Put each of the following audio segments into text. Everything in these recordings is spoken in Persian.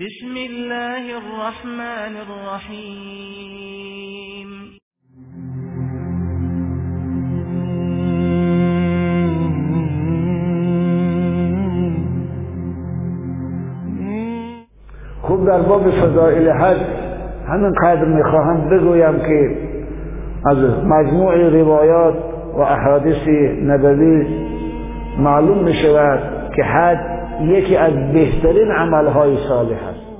بسم الله الرحمن الرحیم خوب در باب فضائل حج همین قدر می‌خواهم بگویم که از مجموع روایات و احادیث نبوی معلوم می شود که حج یکی از بهترین عملهای صالح است.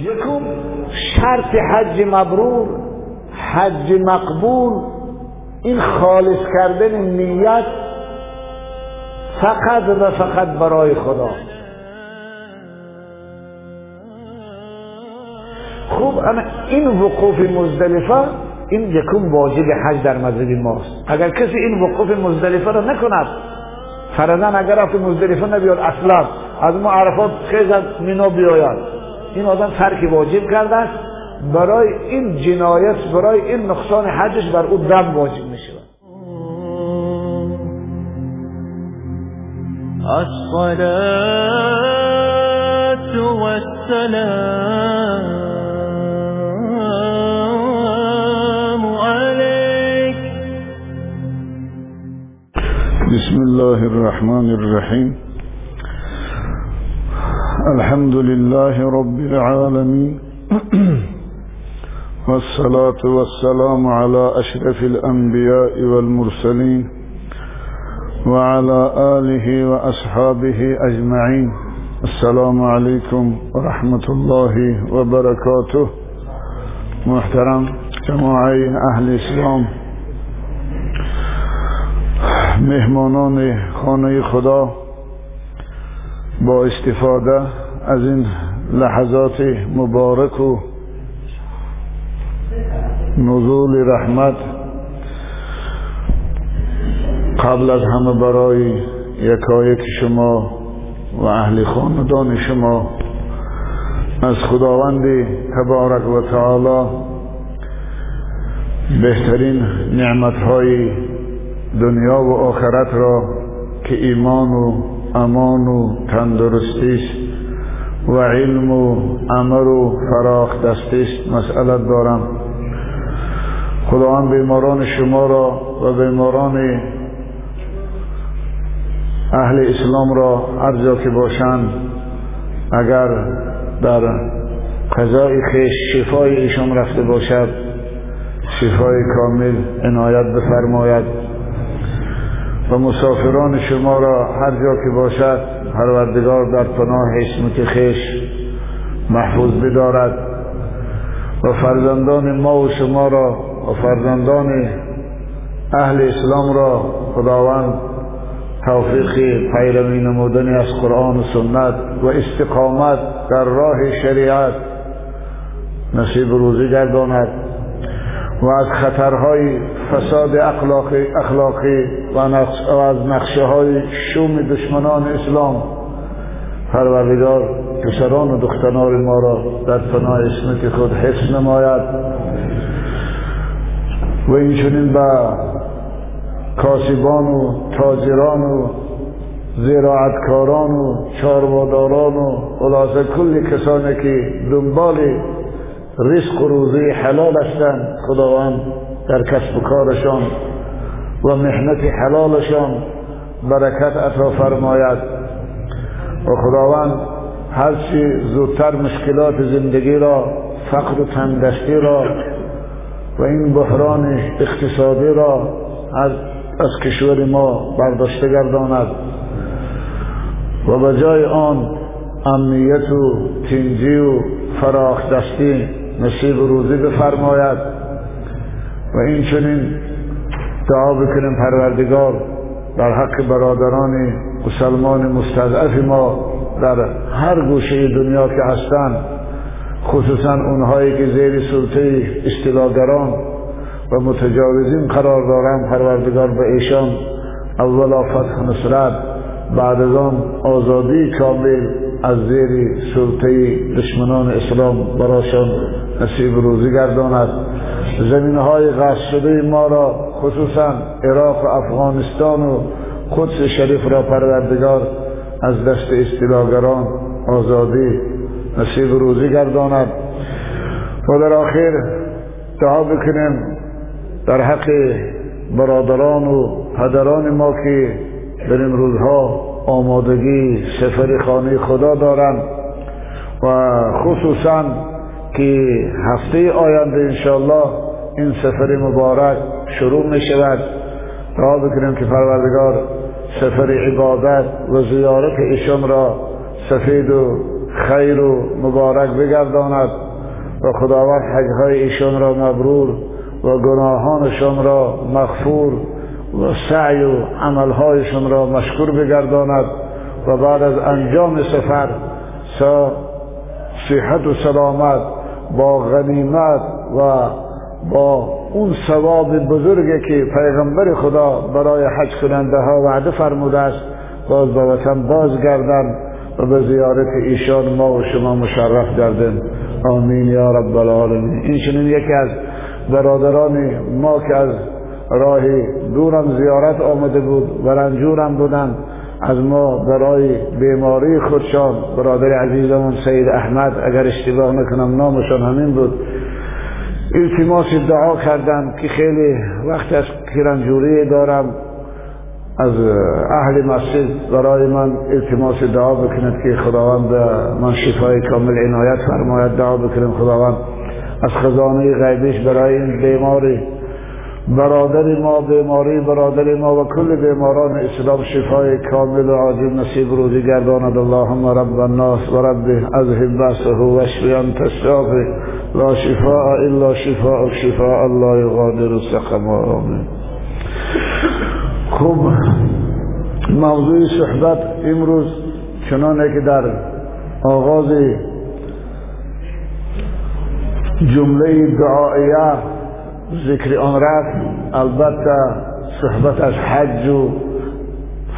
یکم شرط حج مبرور حج مقبول این خالص کردن نیت فقط و فقط برای خدا. خوب اما این وقوف مزدلفه این یکم واجب حج در مذهب ماست. اگر کسی این وقوف مزدلفه را نکند فرضاً اگر رفت مزدلفه نبیاد اصلا. از ما عرفات خیز از مینا بیاید. این آدم ترک واجب کرده است. برای این جنایت برای این نقصان حجش بر او دم واجب می شود الصلاة والسلام. بسم الله الرحمن الرحيم. الحمد لله رب العالمين. والصلاة والسلام على أشرف الأنبياء والمرسلين وعلى آله وأصحابه أجمعين. السلام عليكم ورحمة الله وبركاته. محترم جماعة أهل اسلام مهمانان خانه خدا با استفاده از این لحظات مبارک و نزول رحمت قبل از همه برای یکایک شما و اهل خاندان شما از خداوند تبارک و تعالی بهترین نعمتهای دنیا و آخرت را که ایمان و امان و تندرستی است و علم و عمل و فراخ دستی است مسئلت دارم. خداوند بیماران شما را و بیماران اهل اسلام را هر که باشند اگر در قضای خیش شفای ایشان رفته باشد شفای کامل عنایت بفرماید. و مسافران شما را هر جا که باشد پروردگار در پناه اسمت خیش محفوظ بدارد. و فرزندان ما و شما را و فرزندان اهل اسلام را خداوند توفیق پیروی نمودنی از قرآن و سنت و استقامت در راه شریعت نصیب روزی گرداند. و از خطرهای فساد اخلاقی, اخلاقی و از نقشه های شوم دشمنان اسلام. پروردگار پسران و دختران ما را در پناه اسمت خود حفظ نماید. و اینچنین به کاسبان و تاجران و زراعتکاران و چارواداران و خلاصه کل کسانی که دنبال رزق و روزی حلال هستند خداوند در کسب و کارشان و محنت حلالشان برکت عطا فرماید. و خداوند هرچی زودتر مشکلات زندگی را فقر و تندستی را و این بحران اقتصادی را از از کشور ما برداشته گرداند. و به جای آن امنیت و تنجی و فراخ دستی نصیب روزی بفرماید و این چنین دعا بکنیم پروردگار در حق برادران مسلمان مستضعف ما در هر گوشه دنیا که هستند خصوصا اونهایی که زیر سلطه استلاگران و متجاوزین قرار دارند پروردگار به ایشان اولا فتح نصرت بعد از آن آزادی کامل از زیر سلطه دشمنان اسلام براشان نصیب روزی گرداند. زمین های غصب شده ما را خصوصا عراق و افغانستان و قدس شریف را پروردگار از دست استیلاگران آزادی نصیب روزی گرداند. و در آخر دعا بکنیم در حق برادران و پدران ما که در این روزها آمادگی سفر خانه خدا دارند و خصوصا که هفته آینده انشاءالله این سفر مبارک شروع می شود دعا بکنیم که پروردگار سفر عبادت و زیارت ایشان را سفید و خیر و مبارک بگرداند و خداوند حجهای ایشان را مبرور و گناهانشان را مغفور و سعی و عملهایشان را مشکور بگرداند و بعد از انجام سفر سا صحت و سلامت با غنیمت و با اون ثواب بزرگی که پیغمبر خدا برای حج کننده ها وعده فرموده است باز به وطن بازگردند و به زیارت ایشان ما و شما مشرف گردیم آمین یا رب العالمین. این چنین یکی از برادران ما که از راه دورم زیارت آمده بود و رنجورم بودند از ما برای بیماری خودشان برادر عزیزمون سید احمد اگر اشتباه نکنم نامشان همین بود. التماس دعا کردم که خیلی وقت از کرنجوری دارم. از اهل مسجد برای من التماس دعا بکند که خداوند من شفای کامل عنایت فرماید. دعا بکنم خداوند از خزانه غیبش برای این بیماری برادر ما بیماری برادر ما و کل بیماران اسلام شفای کامل و عاجل نصیب روزی گرداند. اللهم رب الناس و رب اذهب بسه و اشفی انت الشافی لا شفاء الا شفاء شفاء الله یغادر سقما آمین. خوب موضوع صحبت امروز چنانه که در آغاز جمله دعائیه ذکر آن رفت البته صحبت از حج و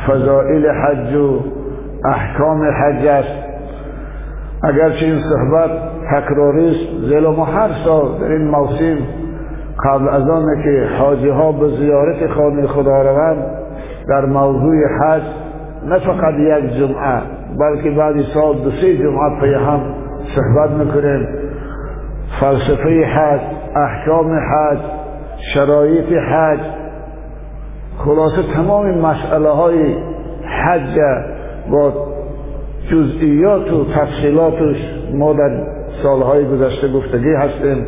فضائل حج و احکام حج است. اگرچه این صحبت تکراری است زیرا ما هر سال در این موسم قبل از آنه که حاجی ها به زیارت خانه خدا روند در موضوع حج نه فقط یک جمعه بلکه بعد سال دو سه جمعه پی هم صحبت می‌کنیم. فلسفه حج احکام حج شرایط حج خلاصه تمام مسئله های حج با جزئیات و تفصیلاتش ما در سالهای گذشته گفتگی هستیم.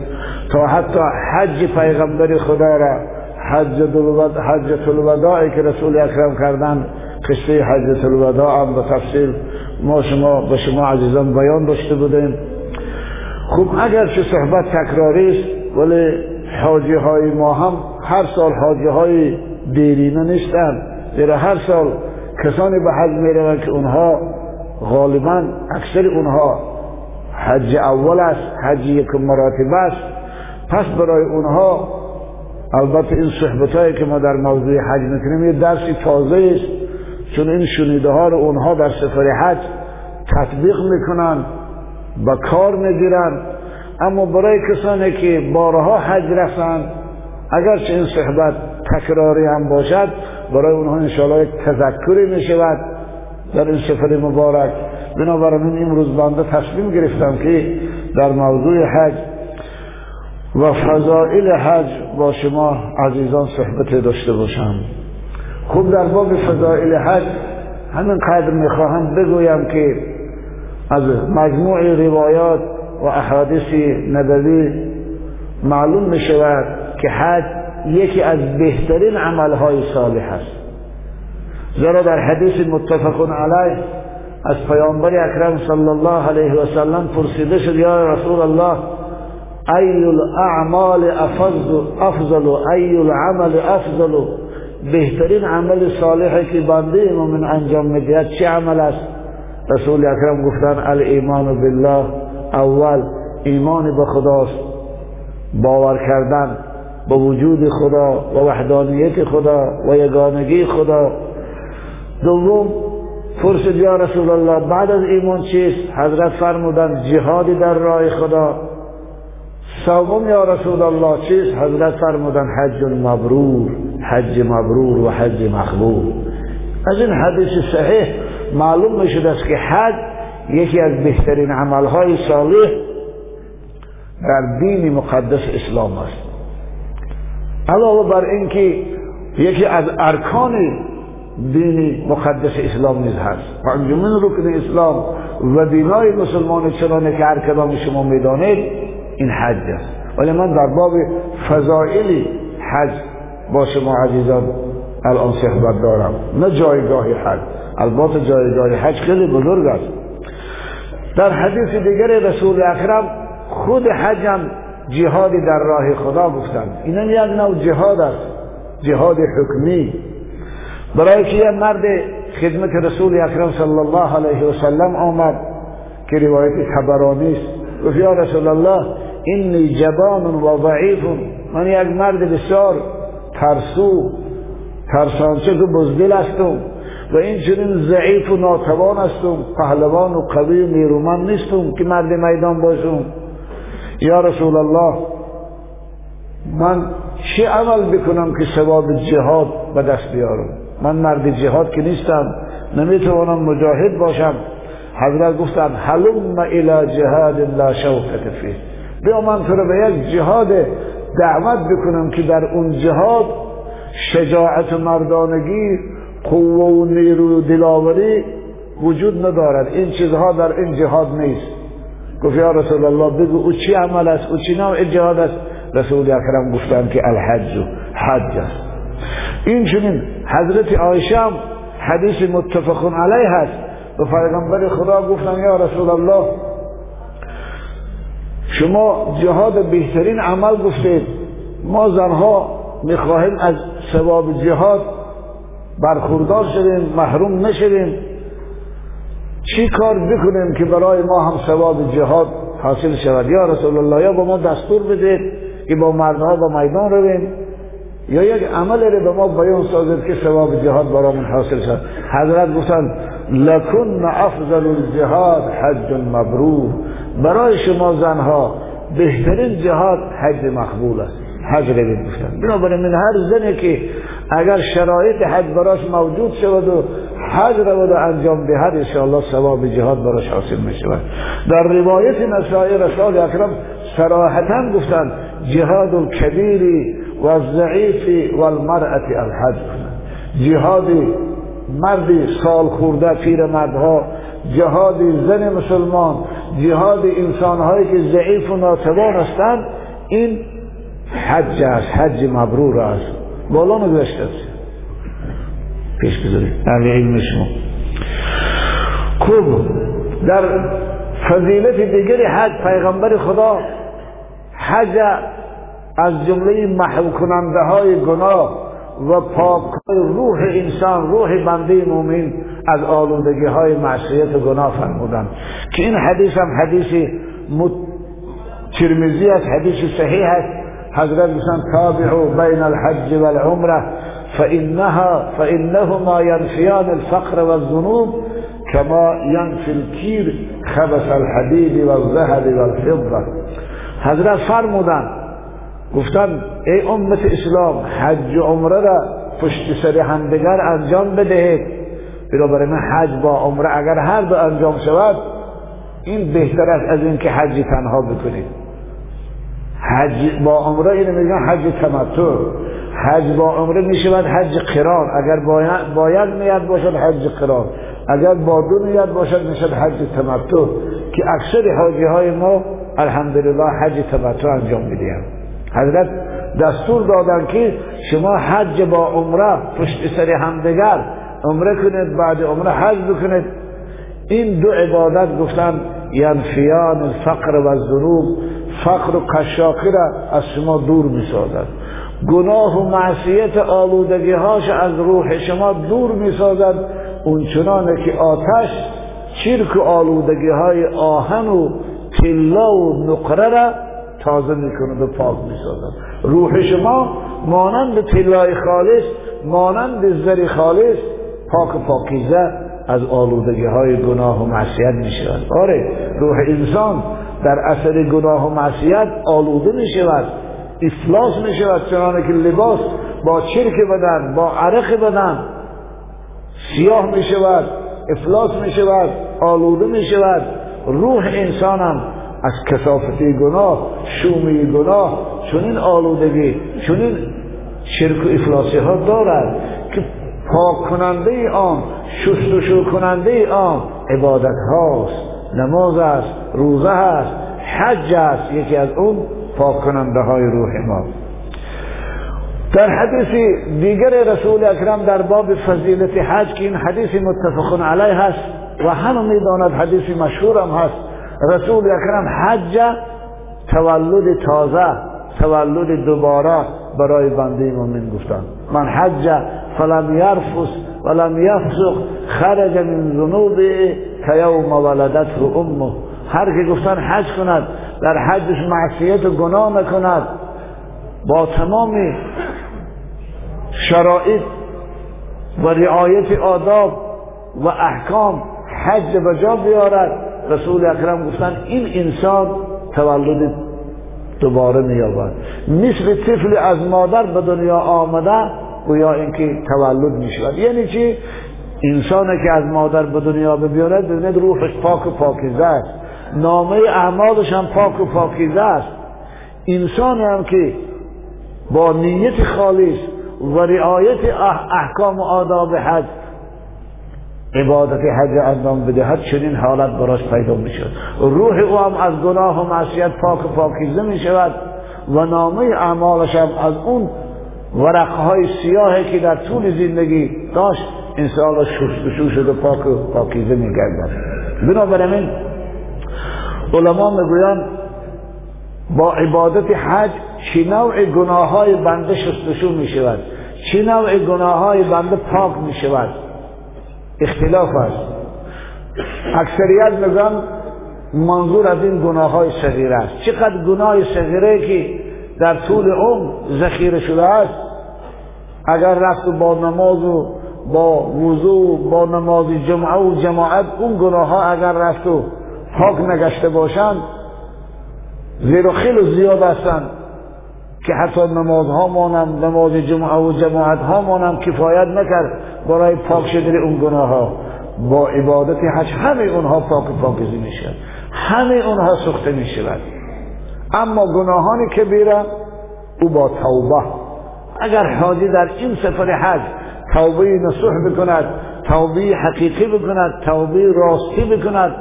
تا حتی حج پیغمبر خدا را حج حج الوداعی که رسول اکرم کردن قصه حج الوداع هم به تفصیل ما شما به شما عزیزان بیان داشته بودیم. خوب اگر چه صحبت تکراری است ولی حاجی های ما هم هر سال حاجی های دیرینه نیستن. زیرا هر سال کسانی به حج می روند که اونها غالبا اکثر اونها حج اول است حج یک مراتب است. پس برای اونها البته این صحبت هایی که ما در موضوع حج می‌کنیم یه درسی تازه است. چون این شنیده ها رو اونها در سفر حج تطبیق می‌کنن با کار می‌گیرن. اما برای کسانی که بارها حج رفتن اگرچه این صحبت تکراری هم باشد برای اونها انشاءالله یک تذکری می شود در این سفر مبارک بنابراین امروز بنده تصمیم گرفتم که در موضوع حج و فضائل حج با شما عزیزان صحبت داشته باشم. خوب در باب فضائل حج همین قدر می‌خواهم بگویم که از مجموع روایات و احادیث نبوی معلوم می شود که حج یکی از بهترین عملهای صالح است. زیرا در حدیث متفق علیه از پیامبر اکرم صلی الله علیه و سلم پرسیده شد یا رسول الله ای الاعمال افضل افضل ای العمل افضل؟ بهترین عمل صالحی که بنده مؤمن انجام می‌دهد چه عمل است؟ رسول اکرم گفتن الایمان بالله. اول ایمان به خداست باور کردن به وجود خدا و وحدانیت خدا و یگانگی خدا. دوم فرصت یا رسول الله بعد از ایمان چیست؟ حضرت فرمودن جهادی در راه خدا. سوم یا رسول الله چیست؟ حضرت فرمودن حج مبرور حج مبرور و حج مقبول از این حدیث صحیح معلوم می است که حج یکی از بهترین عملهای صالح در دین مقدس اسلام است. علاوه بر اینکه یکی از ارکان دین مقدس اسلام نیز هست. و انجمن رکن اسلام و دینای مسلمان چنانه که هر کدام شما می‌دانید این حج است. ولی من در باب فضائل حج با شما عزیزان الان صحبت دارم. نه جایگاه حج. البته جایگاه حج خیلی بزرگ است. در حدیث دیگر رسول اکرم خود حج هم جهادی در راه خدا گفتند. این یک نوع جهاد است. جهاد حکمی. برای که مرد خدمت رسول اکرم صلی الله علیه و سلم آمد که روایت خبرانی است. گفت یا رسول الله اینی جبان و ضعیف. من یک مرد بسیار ترسو ترسانچه که بزدل هستم. و این چنین ضعیف و ناتوان هستم پهلوان و قوی و نیرومند نیستم که مرد میدان باشم یا رسول الله من چه عمل بکنم که ثواب جهاد به دست بیارم؟ من مرد جهاد که نیستم نمی‌توانم مجاهد باشم. حضرت گفتن حلم الى جهاد لا شوکت فیه. بیا من تو به یک جهاد دعوت بکنم که در اون جهاد شجاعت و مردانگی قوه و نیرو و دلاوری وجود ندارد. این چیزها در این جهاد نیست. گفت یا رسول الله بگو او چی عمل است او چی نوع جهاد است؟ رسول اکرم گفتن که الحج حج است. این چنین حضرت عایشه هم حدیث متفق علیه هست و پیغمبر خدا گفتن یا رسول الله شما جهاد بهترین عمل گفتید. ما زنها می‌خواهیم از ثواب جهاد برخوردار شدیم محروم نشدیم. چی کار بکنیم که برای ما هم ثواب جهاد حاصل شود؟ یا رسول الله یا با ما دستور بدید که با مردها به میدان رویم؟ یا یک عمل رو به ما بیان سازید که ثواب جهاد برامون حاصل شد حضرت گفتن لکن افضل الجهاد حج مبرور برای شما زنها بهترین جهاد حج مقبول است. حج رو گفتن. بنابراین من هر زنی که اگر شرایط حج براش موجود شود و حج رو انجام دهد انشاءالله ثواب جهاد براش حاصل می شود در روایت نسائی رسول اکرم صراحتا گفتن جهاد الكبیر و الضعیف و المرأة الحج. جهاد مردی سال خورده پیر مردها جهاد زن مسلمان جهاد انسانهایی که ضعیف و ناتوان هستند این حج است حج مبرور است. بالا نگذشته است پیش بذارید اهل علم شما. خوب. در فضیلت دیگری حج پیغمبر خدا حج از جمله محو کننده های گناه و پاک روح انسان روح بنده مومن از آلودگی های معصیت و گناه فرمودن که این حدیث هم حدیث ترمزی است حدیث صحیح است. حضرت گفتن تابعوا بین الحج والعمرة فإنها فإنهما ينفيان الفقر والذنوب كما ينفي الكير خبث الحديد والذهب والفضة. حضرت فرمودن گفتن ای امت اسلام حج و عمرة را پشت سر همدیگر انجام بدهید. بنابراین حج با عمرة اگر هر دو انجام شود این بهتر است از اینکه حج تنها بکنید. حج با عمره اینو میگن حج تمتع. حج با عمره می‌شود حج قران اگر باید, باید نیت باشد حج قران اگر با دو نیت باشد می‌شد حج تمتع. که اکثر حاجی های ما الحمدلله حج تمتع انجام میدیم حضرت دستور دادن که شما حج با عمره پشت سر همدیگر عمره کنید بعد عمره حج بکنید. این دو عبادت گفتن ینفیان الفقر و الذنوب. فقر و کشاقی را از شما دور می سازد گناه و معصیت آلودگی هاش از روح شما دور می سازد اون چنانه که آتش چرک و آلودگی های آهن و تلا و نقره را تازه می‌کند و پاک می‌سازد. روح شما مانند طلای خالص مانند زر خالص پاک پاکیزه از آلودگی های گناه و معصیت می شود آره روح انسان در اثر گناه و معصیت آلوده می شود افلاس می شود چنانه که لباس با چرک بدن با عرق بدن سیاه می شود افلاس می شود آلوده می شود روح انسان هم از کسافتی گناه شومی گناه چنین آلودگی چنین شرک و افلاسی ها دارد که پاک کننده آن شستشو کننده آن عبادت هاست. نماز است روزه است حج است یکی از اون پاک کننده های روح ما. در حدیث دیگر رسول اکرم در باب فضیلت حج که این حدیث متفق علیه هست و همه می‌داند حدیث مشهور هم هست رسول اکرم حج تولد تازه تولد دوباره برای بنده مؤمن گفتن من حج فلم یرفس ولم یفسق خرج من ذنوب که یوم ولدته امه. هر که گفتن حج کند در حجش معصیت و گناه نکند با تمام شرایط و رعایت آداب و احکام حج به جا بیارد. رسول اکرم گفتن این انسان تولد دوباره مییابد. مثل طفل از مادر به دنیا آمده یا اینکه تولد می‌شود یعنی چی؟ انسانی که از مادر به دنیا بیارد ببینید روحش پاک و پاکیزه است. نامه اعمالش هم پاک و پاکیزه است. انسانی هم که با نیت خالص و رعایت احکام و آداب حج عبادت حج انجام بدهد چنین حالت براش پیدا می شود روح او هم از گناه و معصیت پاک و پاکیزه می شود و نامه اعمالش هم از اون ورقهای سیاهی که در طول زندگی داشت انسان شستشو شده پاک و پاکیزه می گردد بنابراین علما می‌گویند با عبادت حج چی نوع گناه های بنده شستشو می شود چی نوع گناه های بنده پاک می شود اختلاف است. اکثریت میگن منظور از این گناه های صغیره است. چقدر گناه صغیره که در طول عمر ذخیره شده است. اگر رفت با نماز و با وضو با نماز جمعه و جماعت اون گناه ها اگر رفت و پاک نگشته باشند زیر و خیلی زیاد هستند که حتی نماز ها مانم نماز جمعه و جماعت ها مانم کفایت نکرد. برای پاک شدن اون گناه ها با عبادت حج همه اونها پاک پاکیزی میشن همه اونها سخته می‌شود. اما گناهانی که بیرن او با توبه. اگر حاجی در این سفر حج توبه نصوح بکند توبه حقیقی بکند توبه راستی بکند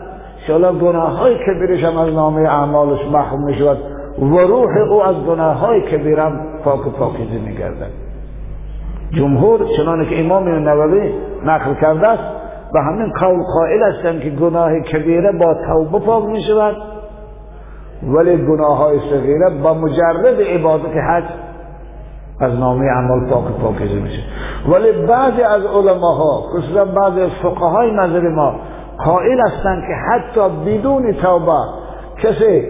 شالا گناه های کبیرش هم از نامه اعمالش محروم می‌شود و روح او از گناه های کبیرم پاک و پاکیزه میگردد. جمهور چنانه که امام نووی نقل کرده است و همین قول قائل هستند که گناه کبیره با توبه پاک می شود ولی گناه های صغیره با مجرد عبادت حج از نامه عمل پاک پاکیزه میشه. ولی بعضی از علماها خصوصا بعضی از فقهای نظر ما قائل هستند که حتی بدون توبه کسی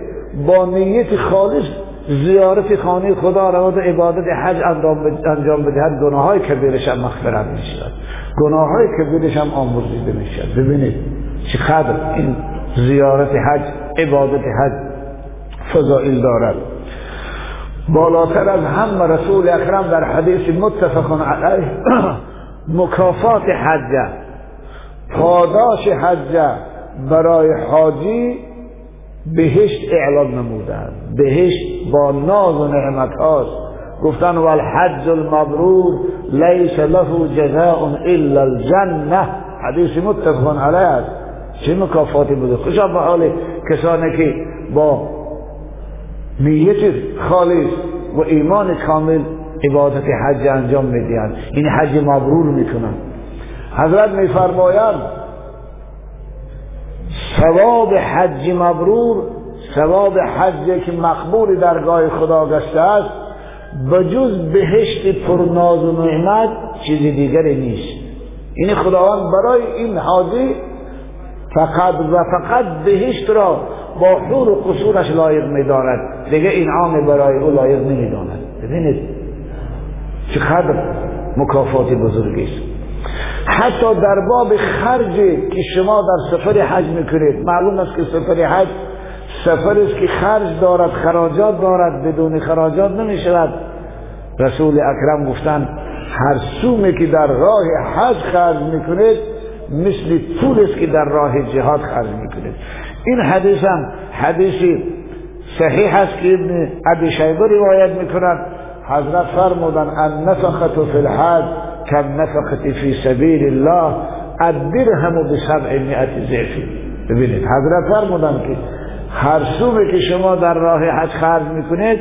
با نیت خالص زیارت خانه خدا را و عبادت حج انجام بدهد گناه های کبیرش هم مغفرت می شود گناه های کبیرش هم آمرزیده می شود ببینید چقدر این زیارت حج عبادت حج فضائل دارد. بالاتر از هم رسول اکرم در حدیث متفق علیه مکافات حج پاداش حج برای حاجی بهشت اعلان نمودند. بهشت با ناز و نعمت هاست. گفتن والحج المبرور لیس له جزاء الا الجنه حدیث متفق علیه است. چه مکافاتی بوده؟ خوشا به حال کسانی که با نیت خالص و ایمان کامل عبادت حج انجام می‌دهند. این حج مبرور می‌کنن. حضرت میفرمایند ثواب حج مبرور ثواب حج که مقبول درگاه خدا گشته است بجز بهشت پرناز و نعمت چیز دیگری نیست. این خداوند برای این حاجی فقط و فقط بهشت را با حور و قصورش لایق می‌داند دیگه این عام برای او لایق نمی‌داند. ببینید چقدر مکافات بزرگی است. حتی در باب خرج که شما در سفر حج می‌کنید معلوم است که سفر حج سفر است که خرج دارد خراجات دارد بدون خراجات نمی شود رسول اکرم گفتن هر سومی که در راه حج خرج می‌کنید مثل پول است که در راه جهاد خرج می‌کنید. این حدیث هم حدیثی صحیح است که ابن ابی شیبه روایت می‌کنند حضرت فرمودن ان نفقت فی الحج کم نفقت فی سبیل الله الدرهم به سبع مئت ضعف. ببینید حضرت فرمودن که هر سومی که شما در راه حج خرج می‌کنید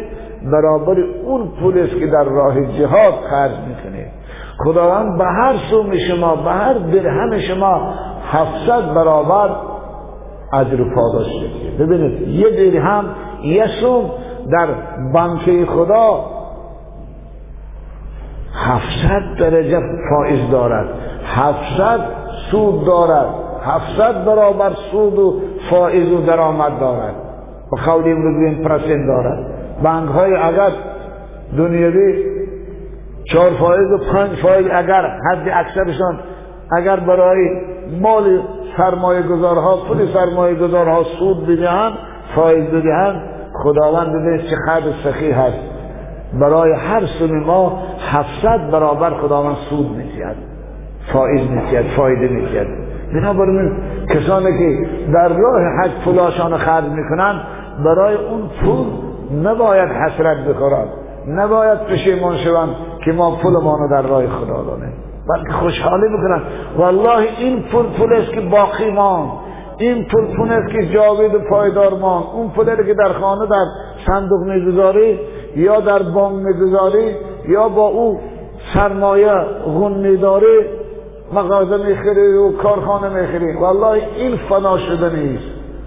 برابر اون پول است که در راه جهاد خرج می‌کنید. خداوند به هر سوم شما به هر درهم شما 700 برابر اجر و پاداش میده ببینید یه درهم یه سوم در بانک خدا 700 درجه فائز دارد. 700 سود دارد. 700 برابر سود و فائز و درآمد دارد. و قول امروز این پرسنت دارد. بانک های اگر دنیوی چهار فائز و پنج فائز اگر حد اکثرشان اگر برای مال سرمایه گذارها پول سرمایه گذارها سود بدهند فائز بدهند. خداوند ببینید چه خرد سخی هست. برای هر سوم ما 700 برابر خداوند سود میتید فائز میتید فایده میتید بنابراین کسانی که در راه حج پولاشان خرج می‌کنند برای اون پول نباید حسرت بخورند. نباید پشیمان شوند که ما پولمان رو در راه خدا دانیم. بلکه خوشحالی بکنن والله این پول پول است که باقی مان این پول پول است که جاوید و پایدار مان اون پول که در خانه در صندوق می‌گذاری یا در بانک می‌گذاری یا با او سرمایه غن میداری مغازه می‌خری و کارخانه می‌خری. والله این فنا شده نیست.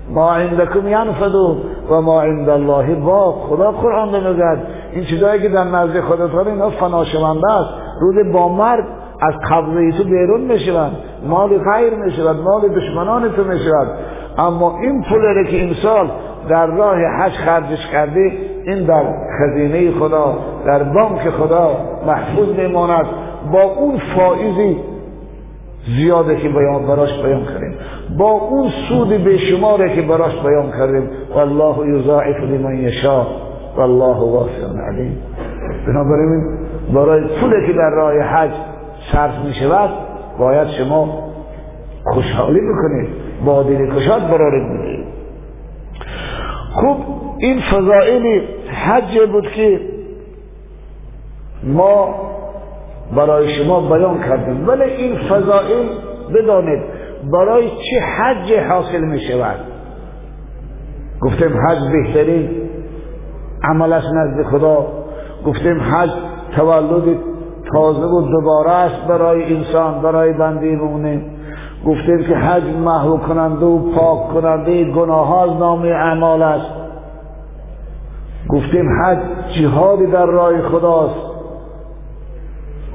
ما عندکم ینفدو و ما عند الله با خدا قرآن میگد این چیزایی که در نزد خودت اینا فنا شونده است. روز با مرگ از قبضه تو بیرون می‌شوند مال غیر می‌شود مال دشمنان تو می‌شود. اما این پول که این سال در راه حج خرجش کردی این در خزینه خدا در بانک خدا محفوظ میماند. با اون فائزی زیاده که بیان براش بیان کردیم. با اون سود به شماره که براش بیان کردیم. والله یضاعف لمن یشاء. والله واسع علیم. بنابراین برای پولی که در راه حج صرف می شود باید شما خوشحالی بکنید با دل کشاد برارد بدید خوب این فضائل حج بود که ما برای شما بیان کردیم. ولی این فضائل بدانید برای چه حج حاصل می شود گفتیم حج بهترین عمل است نزد خدا. گفتیم حج تولد تازه و دوباره است برای انسان برای بنده مونه. گفتیم که حج محو کننده و پاک کننده گناه از نام اعمال است. گفتیم حج جهادی در راه خداست.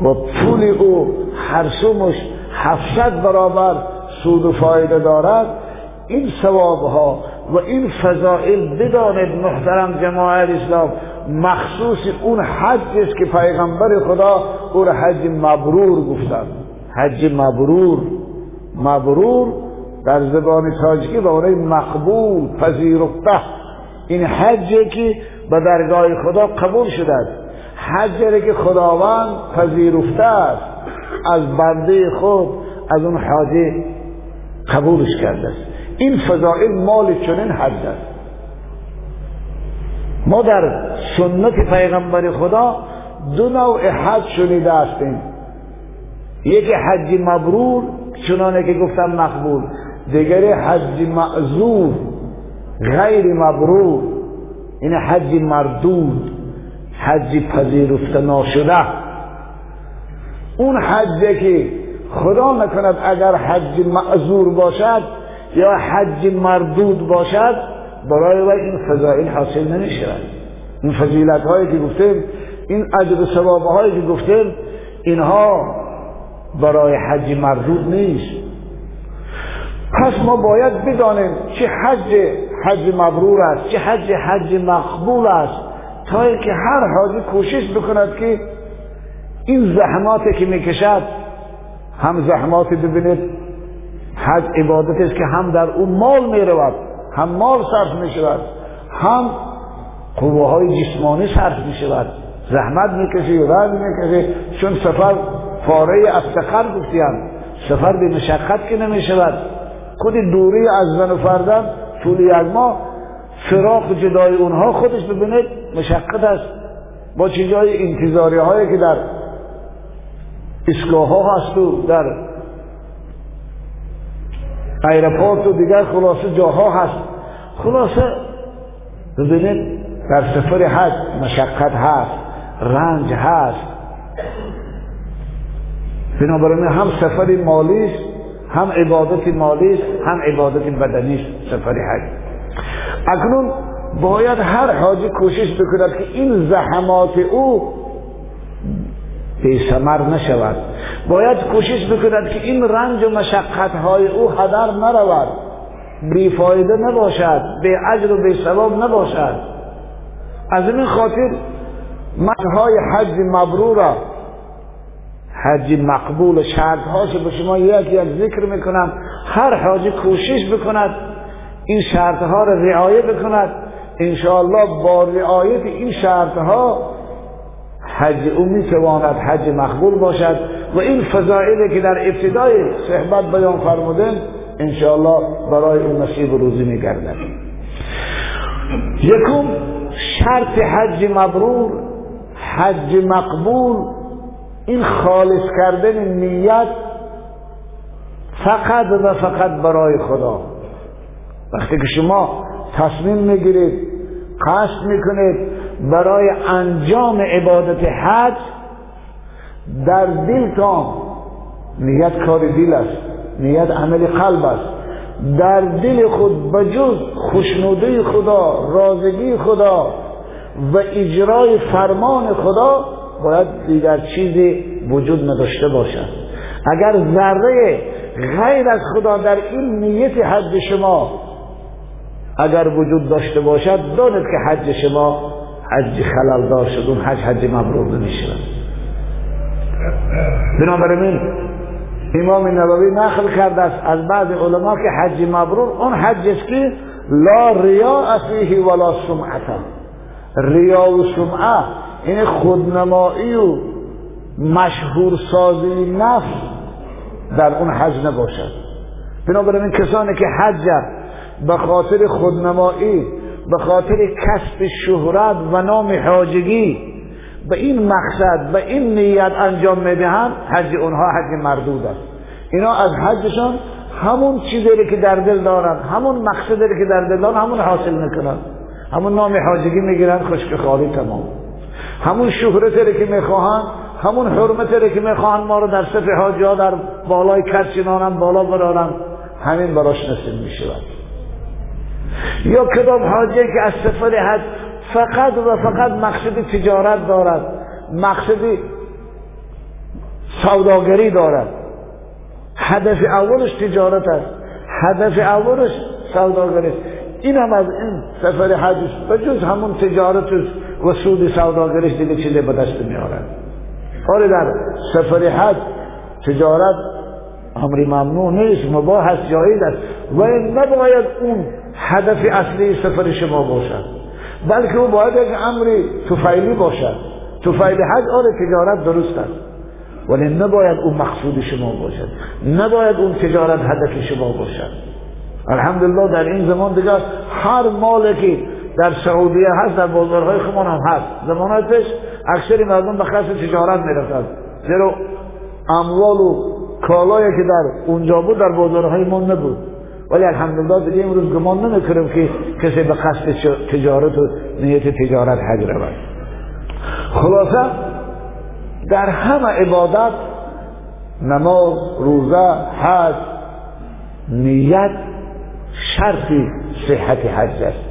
و پول او هر سومش هفتصد برابر سود و فایده دارد. این ثواب ها و این فضائل بدانید محترم جماعت اسلام مخصوص اون حج است که پیغمبر خدا او حج مبرور گفتند حج مبرور. مبرور در زبان تاجیکی به اونای مقبول پذیرفته. این حجی که به درگاه خدا قبول شده حجی که خداوند پذیرفته است. از بنده خود از اون حاجی قبولش کرده است. این فضائل مال چنین حج است. ما در سنت پیغمبر خدا دو نوع حج شنیده هستیم. یکی حج مبرور چنانه که گفتم مقبول. دیگری حج معذور غیر مبرور. این حج مردود حج پذیرفته ناشده. اون حجه که خدا نکند اگر حج معذور باشد یا حج مردود باشد برای وی این فضائل حاصل نمی شود این فضیلت هایی که گفتیم این اجر و هایی که گفتیم اینها برای حج مردود نیست. پس ما باید بدانیم چه حج حج مبرور است چه حج حج مقبول است تا که هر حاجی کوشش بکند که این زحماتی که می‌کشد هم زحمات ببینید حج عبادت است که هم در اون مال می‌رود. هم مال صرف می‌شود. هم قوه های جسمانی صرف می‌شود. زحمت می‌کشی رنج می‌کشی چون سفر فاره افتخر گفتیم سفر به مشقت که نمی شود خود دوری از زن و فرزند طول یک ماه فراق جدای اونها خودش ببینید مشقت است. با چه جای انتظاری هایی که در ایستگاه ها هست و در airport و دیگر خلاصه جاها هست. خلاصه ببینید در سفر حج مشقت هست رنج هست. بنابراین هم سفر مالی هم عبادت مالی هم عبادت بدنی سفر حج. اکنون باید هر حاجی کوشش بکند که این زحمات او سمر نشود. باید کوشش بکند که این رنج و مشقت های او هدر نرود. بی فایده نباشد به اجر و به ثواب نباشد. از این خاطر های حج مبرور حج مقبول شرط هاش به شما یک یک ذکر می‌کنم هر حاجی کوشش بکند این شرط ها را رعایت بکند. انشاءالله با رعایت این شرط ها حج او می‌تواند حج مقبول باشد و این فضائلی که در ابتدای صحبت بیان فرمودن انشاءالله برای اون نصیب روزی میگردد. یکم شرط حج مبرور حج مقبول این خالص کردن نیت فقط و فقط برای خدا. وقتی که شما تصمیم می‌گیرید قصد می‌کنید برای انجام عبادت حج در دلتان نیت کار دل است نیت عمل قلب است. در دل خود بجز خوشنوده خدا رازگی خدا و اجرای فرمان خدا باید دیگر چیزی وجود نداشته باشد. اگر ذره غیر از خدا در این نیت حج شما اگر وجود داشته باشد دانید که حج شما حج خلال دار شد اون حج حج مبرور نمیشه. بنابراین امام نبوی نقل کرده است از بعض علما که حج مبرور اون حج است که لا ریا فیه ولا سمعتا ریا و سمعه این خودنمایی و مشهور سازی نفس در اون حج نباشد. بنابراین کسانی که حج به خاطر خودنمایی به خاطر کسب شهرت و نام حاجگی به این مقصد به این نیت انجام می‌دهند حج اونها حج مردود است. اینا از حجشان همون چیزی که در دل دارند همون مقصدی که در دل دارند همون حاصل می‌کنند. همون نام حاجگی می‌گیرند خشک خالی تمام. همون شهرتی که می‌خواهند همون حرمتی که می‌خواهند ما رو در صف حاجی ها در بالای کرچینانم بالا برارن همین براش نصیب می‌شود. یا کدام حاجی که از سفر حج فقط و فقط مقصد تجارت دارد مقصد سوداگری دارد. هدف اولش تجارت است هدف اولش سوداگری است. این هم از این سفر حج و جز همون تجارت و سود سوداگریش دیگه چیزی به دست میارد آره در سفر حج تجارت امری ممنوع نیست مباح است جایز است. و نباید اون هدف اصلی سفر شما باشد. بلکه او باید یک امری توفیلی باشد. توفیل حج آره تجارت درست است. ولی نباید اون مقصود شما باشد. نباید اون تجارت هدف شما باشد. الحمدلله در این زمان دیگر هر مالی که در سعودیه هست در بازارهای خمان هم هست. زمانهای پیش اکثر مردم به خاص تجارت می‌رفتند. زیرا اموال و کالایی که در اونجا بود در بازارهای ما نبود. ولی الحمدلله دیگه امروز گمان نمی‌کنم که کسی به قصد تجارت و نیت تجارت حج رود. خلاصه در همه عبادت نماز روزه حج نیت شرطی صحت حج است.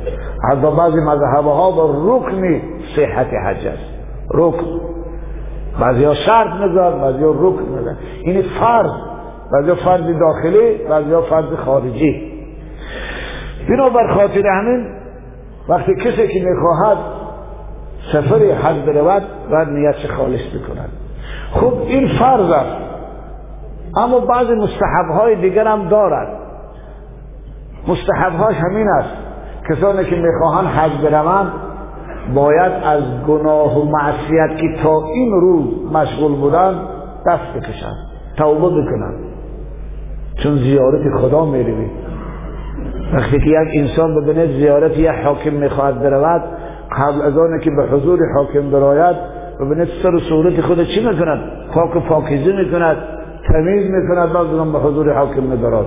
از بعضی مذهب ها با رکن صحت حج است. رکن. بعضی ها شرط نزد بعضی ها رکن نزد این فرض. بعضی فرض داخلی بعضی فرض خارجی. بنابر خاطر همین وقتی کسی که می‌خواهد سفر حج برود باید نیت خالص بکند. خب این فرض است. اما بعض مستحب های دیگر هم دارد. مستحب هاش همین است. کسانی که می‌خواهند حج بروند باید از گناه و معصیت که تا این روز مشغول بودند دست بکشند توبه بکنند. چون زیارت خدا می‌روی. وقتی که یک انسان ببینه زیارت یک حاکم می‌خواهد برود قبل از آنه که به حضور حاکم براید ببینه سر و صورت خود چی می‌کند؟ پاک و پاکیزه می‌کند تمیز می‌کند بعد به حضور حاکم می‌برد.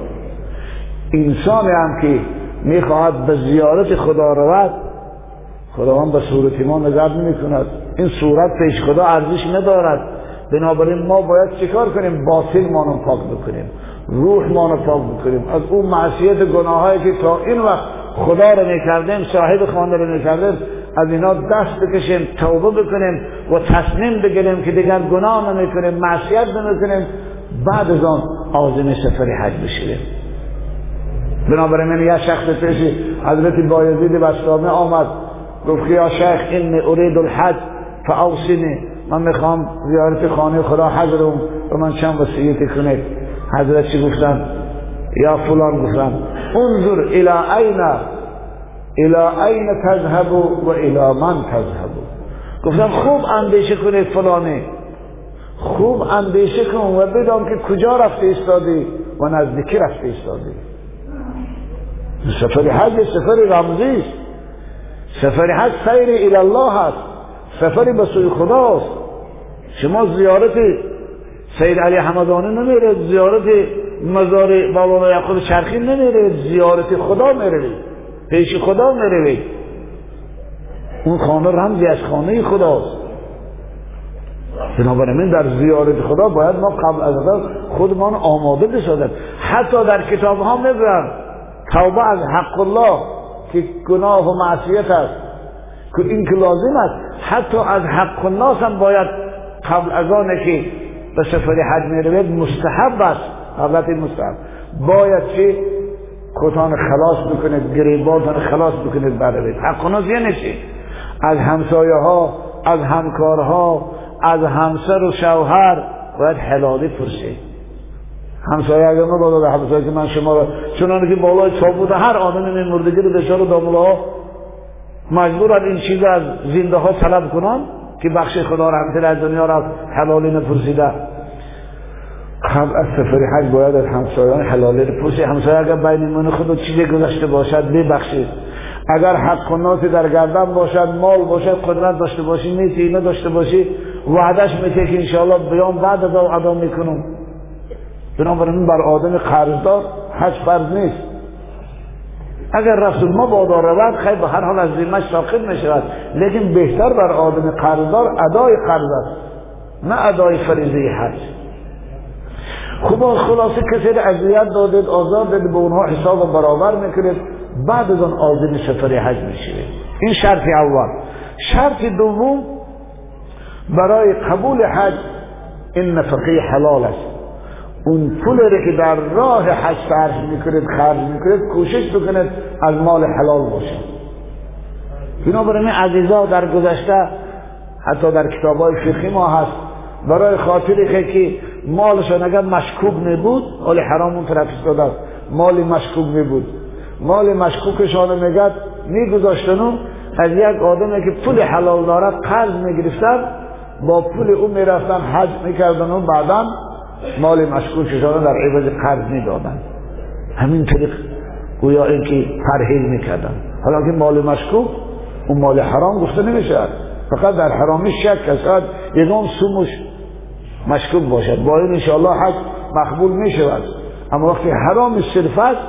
انسانی هم که می‌خواهد به زیارت خدا رود خداوند به صورت ما نظر نمی کند این صورت پیش خدا ارزش ندارد. بنابراین ما باید چیکار کنیم؟ باطل ما پاک بکنیم. روح ما پاک بکنیم از اون معصیت گناهایی که تا این وقت خدا رو می‌کردیم صاحب خانه رو می‌کردیم از اینا دست بکشیم توبه بکنیم و تصمیم بگیریم که دیگر گناه نمی‌کنیم معصیت نمی‌کنیم. بعد از آن آزم سفر حج بشیم بنابراین من یه شخص پیش حضرت بایزید بستامه آمد. گفت یا شیخ این ارید الحج فاوصنی. من می‌خوام زیارت خانه خدا حج رو و من چند وصیت کنید حضرت چی گفتن؟ یا فلان گفتن. انظر الى این الى این تذهب و الى من تذهب. گفتم خوب اندیشه کنید فلانه خوب اندیشه کن و بدان که کجا رفته استادی و نزدیکی رفته استادی سفر حج سفر رمزی است. سفر حج سیر الله هست سفری به سوی خداست. شما زیارت سید علی حمدانی نمیره زیارت مزار بابا یعقوب چرخی نمیره زیارت خدا میره پیش خدا میره اون خانه رمزی از خانه خداست. بنابراین در زیارت خدا باید ما قبل از خودمان آماده بسازیم. حتی در کتاب ها میگن توبه از حق الله که گناه و معصیت است که این که لازم است. حتی از حق الناس هم باید قبل از آنه که به سفر حج می‌روید مستحب است. البته مستحب. باید چه کتان خلاص بکنید گریباتان خلاص بکنید بروید حق چی از همسایه ها از همکارها از همسر و شوهر باید حلالی پرسید همسایه اگر بالا همسایه که من شما را چنانه که بالای بوده هر آدم این مردگی رو دچار دامله ها مجبورن این چیز از زنده ها طلب کنن. که بخش خدا رحمت از دنیا را حلالی نپرسیده. قبل از سفر حج باید از همسایان حلالی پرسی همسایه اگر بین من خود چیزی گذشته باشد ببخشید. اگر حق و در گردن باشد مال باشد قدرت داشته باشی نیتی نداشته باشی وعدش میته که انشاءالله بیان بعد از ادا می‌کنم. بنابراین بر آدم قرضدار حج فرض نیست. اگر رسول ما بادا رود خیلی به هر حال از ساقط می شود لیکن بهتر بر آدم قرضدار ادای قرض است نه ادای فریضه حج. خب خلاصه کسی را اذیت دادید آزاد دادید به اونها حساب برابر می‌کنید بعد از آن آزم سفر حج میشید این شرط اول. شرط دوم برای قبول حج این نفقه حلال است. اون پول که در راه حج صرف می‌کنید خرج می‌کنید کوشش بکنید از مال حلال باشه. بنابراین عزیزا در گذشته حتی در کتاب های فقهی ما هست برای خاطری که مالشان اگر مشکوک نبود مال حرام اون طرف است. مالی مشکوک نبود. مال مشکوکشان میگد میگذاشتن از یک آدمی که پول حلال دارد قرض می‌گرفتن با پول او می‌رفتن حج می‌کردن و بعدا مال مشکوکشان در عوض قرض همین طریق گویا اینکه پرهیز می‌کردن حالا که مال مشکوک اون مال حرام گفته نمیشه. فقط در حرامی شک است. یکم سومش مشکوک باشد. با این انشاءالله حج مقبول می‌شود. اما وقتی حرام صرف است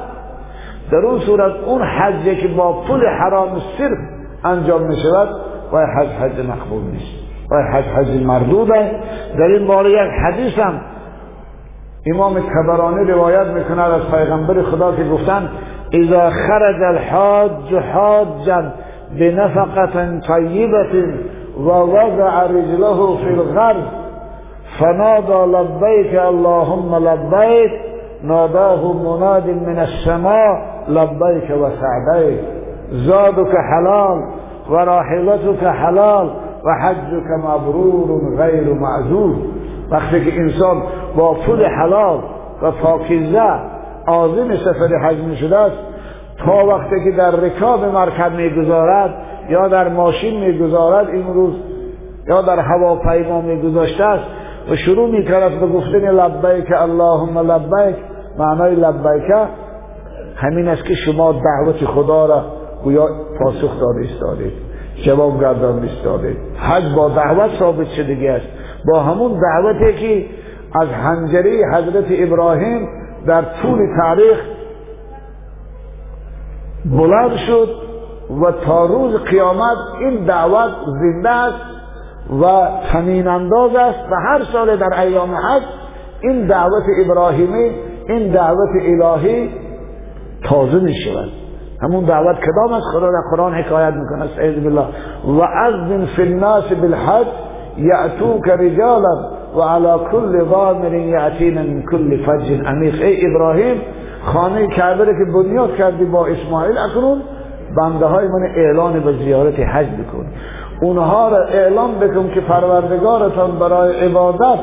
در اون صورت اون حجی که با پول حرام صرف انجام می‌شود و حج حج مقبول نیست. و حج حج مردود است. در این باره یک حدیث هم امام کبرانی روایت میکند از پیغمبر خدا که گفتن اذا خرج الحاج حاجا بنفقة طیبة و وضع رجله في الغرب فنادى لبيك اللهم لبيك ناداه مناد من السماء لبيك وسعديك زادك حلال وراحلتك حلال وحجك مبرور غير معذور وقتی که انسان با پول حلال و پاکیزه آزم سفر حج می شده است تا وقتی که در رکاب مرکب می‌گذارد یا در ماشین می‌گذارد این روز یا در هواپیما میگذاشته است و شروع می‌کند به گفتن لبیک اللهم لبیک معنای لبیکه همین است که شما دعوت خدا را گویا پاسخ داده ایستادید جواب گردان ایستادید. حج با دعوت ثابت شدگی است. با همون دعوتی که از حنجره حضرت ابراهیم در طول تاریخ بلند شد و تا روز قیامت این دعوت زنده است و تنین انداز است و هر سال در ایام حج این دعوت ابراهیمی این دعوت الهی تازه می شود. همون دعوت کدام است؟ خدا در قرآن حکایت می‌کنه استعیذ بالله. و اذن فی الناس بالحج یأتوک رجالا و علی کل ضامر یأتین من کل فج عمیق ای ابراهیم خانه کعبه که بنیاد کردی با اسماعیل اکنون بنده های من اعلان به زیارت حج بکن. اونها را اعلان بکن که پروردگارتان برای عبادت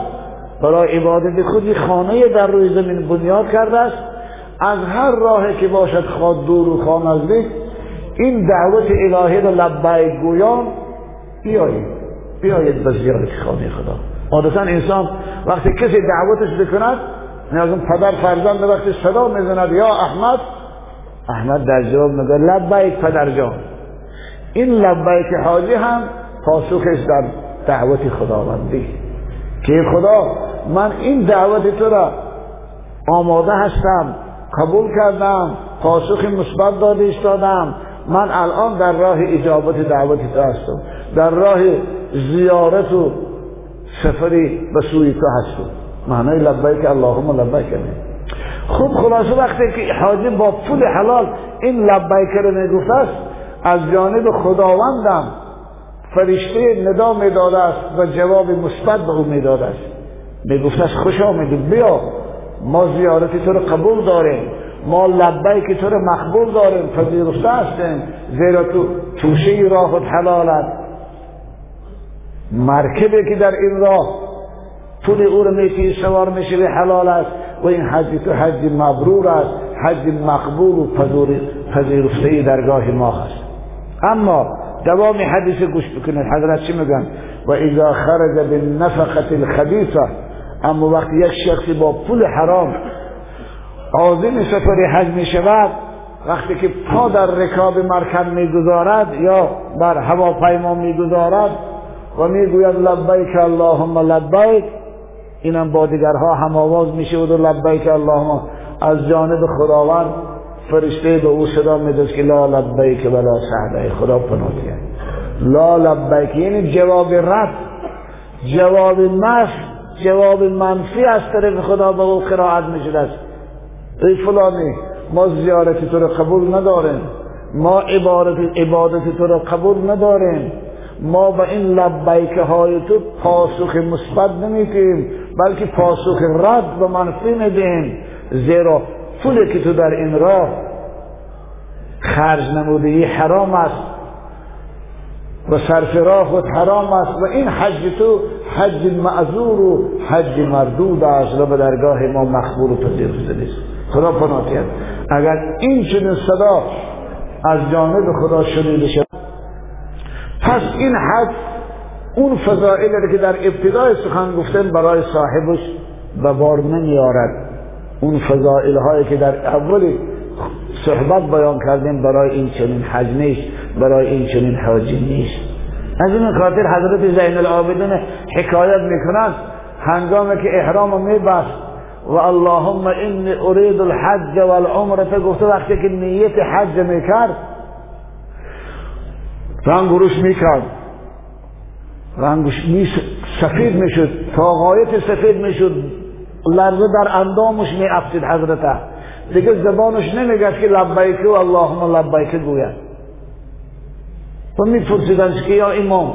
برای عبادت خودی خانه در روی زمین بنیاد کرده است. از هر راهی که باشد خواد دور و خواه نزدیک. این دعوت الهی را لبیک گویان بیایید. بیایید به زیارت خانه خدا. عادتا انسان وقتی کسی دعوتش بکند از اون پدر فرزند وقتی صدا می‌زند یا احمد؟ احمد در جواب میگه لبیک پدر جان. این لبیک حاجی هم پاسخش در دعوت خداوندی. که خدا من این دعوت تو را آماده هستم قبول کردم پاسخ مثبت داده ایستادم من الان در راه اجابت دعوت تو هستم. در راه زیارت و سفری به سوی تو هستم معنای لبیک اللهم لبیک خب خلاصه وقتی که حاجی با پول حلال این لبیک رو می‌گفت است از جانب خداوندم فرشته ندا می‌داده است و جواب مثبت به او می‌داده است. می‌گفت است خوش آمدید بیا. ما زیارت تو رو قبول داریم. ما لبیک تو رو مقبول داریم. پذیرفته هستیم زیرا تو توشه راه خود حلالت. مرکبی که در این راه پول او رو سوار میشه به حلال است و این حج تو حج مبرور است حج مقبول و پذیرفته درگاه ما هست. اما دوام حدیث گوش بکنید. حضرت چی میگن؟ و اذا خرج بالنفقه الخبیثه اما وقتی یک شخصی با پول حرام عازم سفر حج می شود وقتی که پا در رکاب مرکب می‌گذارد یا بر هواپیما می‌گذارد و می‌گوید لبیک اللهم لبیک. اینم با دیگرها هم آواز میشه و لبیک اللهم. از جانب خداوند فرشته به او صدا میده که لا لبیک ولا سعده خدا پناهی. لا لبیک. یعنی جواب رد جواب مف جواب منفی از طرف خدا به او قرائت می‌شده است ای فلانی ما زیارت تو رو قبول نداریم. ما عبادت عبادت تو رو قبول نداریم. ما به این لبیک های تو پاسخ مثبت نمیدیم بلکه پاسخ رد و منفی میدیم. زیرا پولی که تو در این راه خرج نموده حرام است و صرف راه خود حرام است و این حج تو حج معذور و حج مردود است و به درگاه ما مقبول و پذیرفته نیست. خدا پناهی اگر این چنین صدا از جانب خدا شنیده این حج اون فضائلی که در ابتدای سخن گفتن برای صاحبش به بار نمیارد اون فضائل هایی که در اول صحبت بیان کردیم برای این چنین حج نیست برای این چنین حاجی نیست. از این خاطر حضرت زین العابدین حکایت می‌کنند هنگامی که احرام میبست و اللهم انی ارید الحج و العمره گفته وقتی که نیت حج می‌کرد رنگ روش می‌کرد. رنگش می سفید می‌شد تا غایت سفید می‌شد. لرزه در اندامش می افسید حضرته دیگه زبانش نمیگشت که لبیک و اللهم لبیک گوید. و میپرسیدن که یا امام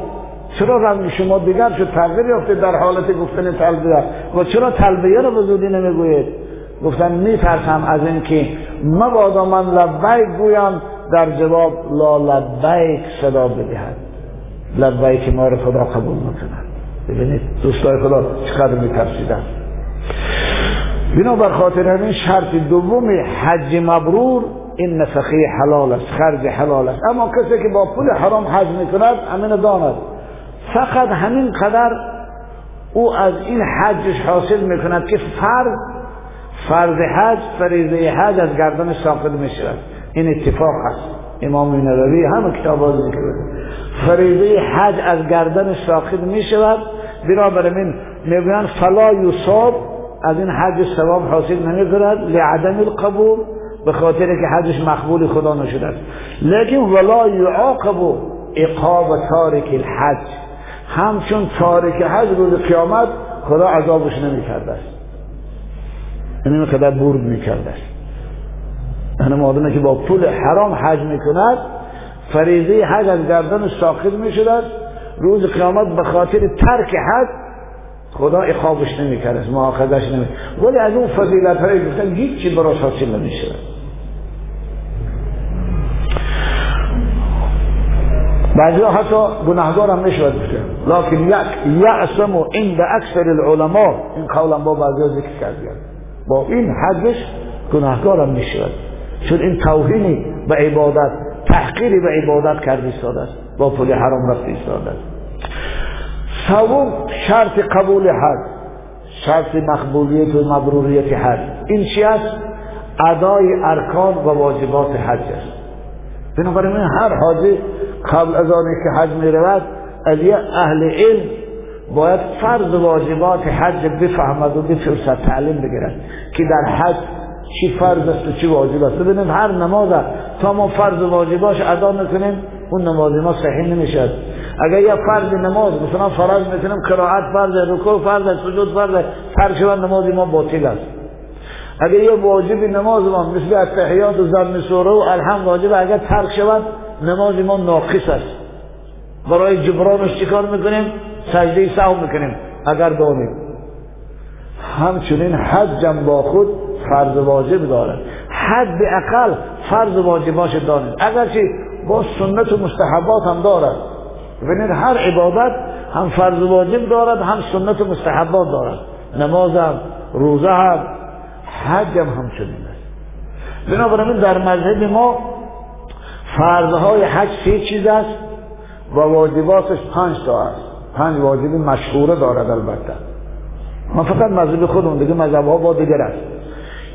چرا رنگ شما دیگر شد؟ تغییر یافته در حالت گفتن تلبیه. و چرا تلبیه رو به زودی نمی‌گوید؟ گفتن میترسم از اینکه مبادا من لبیک گویم. در جواب لا لبیک صدا بدهد. لبیک ما رو خدا قبول نکند ببینید دوستای خدا چقدر میترسیدن. بنابر خاطر همین شرط دوم حج مبرور این نفقه حلال است خرج حلال است. اما کسی که با پول حرام حج می‌کند همین داند. فقط همین قدر او از این حجش حاصل می‌کند که فرض فرض حج فریضه حج از گردن ساقط می شود این اتفاق است امام نووی همه کتاب ها ذکر فریضه حج از گردن ساقط می شود بنابراین می‌گویند فلا یصاب از این حج ثواب حاصل نمی کند لعدم القبول به خاطر که حجش مقبول خدا نشده است. لیکن ولا یعاقب اقاب تارک الحج. همچون تارک حج روز قیامت خدا عذابش نمی کرده است. این قدر برد می کرده است. یعنی مادمه که با پول حرام حج می کند فریضه حج از گردن ساقط می شود روز قیامت به خاطر ترک حج خدا اقابش نمی کرد معاخذش نمی ولی از اون فضیلت های گفتن هیچی براش حاصل نمی شود بعضی حتی گناهگار هم می‌شود گفته. لکن یک یعصم عند اکثر العلماء این قولا با بعضی ذکر کردیم با این حدش گناهگار هم می‌شود چون این توهینی به عبادت تحقیری به عبادت کرد ایستاده است. با پول حرام رفت ایستاده است. سوم شرط قبول حج شرط مقبولیت و مبروریت حج. این چی است؟ ادای ارکان و واجبات حج است. بنابراین هر حاجی قبل از آنی که حج می رود از اهل علم باید فرض واجبات حج بفهمد و بفرصت تعلیم بگیرد که در حج چی فرض است و چی واجب است. ببینید هر نماز تا ما فرض واجباش ادا نکنیم اون نماز ما صحیح نمی‌شد اگر یه فرض نماز مثلا فرض می‌کنیم قرائت فرض رکوع فرض سجود فرض ترک شود نماز ما باطل است. اگر یه واجب نماز ما مثل التحیات و زم سوره و الحمد واجب اگر ترک شود نماز ما ناقص است. برای جبرانش چیکار می‌کنیم؟ سجده سهو می‌کنیم. اگر دانیم. همچنین حجم با خود فرض واجب دارد. حد اقل فرض واجباش دارد اگرچه با سنت و مستحبات هم دارد. ببینید هر عبادت هم فرض واجب دارد هم سنت و مستحبات دارد. نماز هم روزه هم حج هم همچنین است. بنابراین در مذهب ما فرضهای حج سه چیز است؟ و واجباتش پنج تا است. پنج واجب مشهوره دارد البته. ما فقط مذهب خودمون دیگه مذهب ها با دیگر است.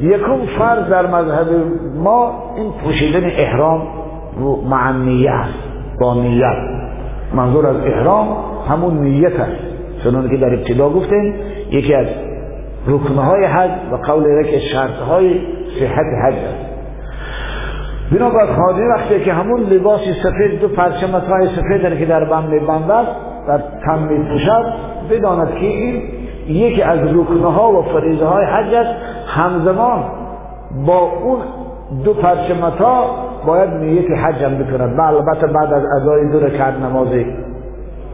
یکم فرض در مذهب ما این پوشیدن احرام رو معنیه است با نیت. منظور از احرام همون نیت است. چنانه که در ابتدا گفتیم یکی از رکنهای حج و قول یک شرطهای صحت حج است. بنابر حاجی وقتی که همون لباسی سفید دو پرچمت سفید که در بند میبندد در تن میپوشد بداند که این یکی از رکنها و فریضه های حج است. همزمان با اون دو پرچمتا باید نیت حج هم بکند و البته بعد از ادای دو رکعت نماز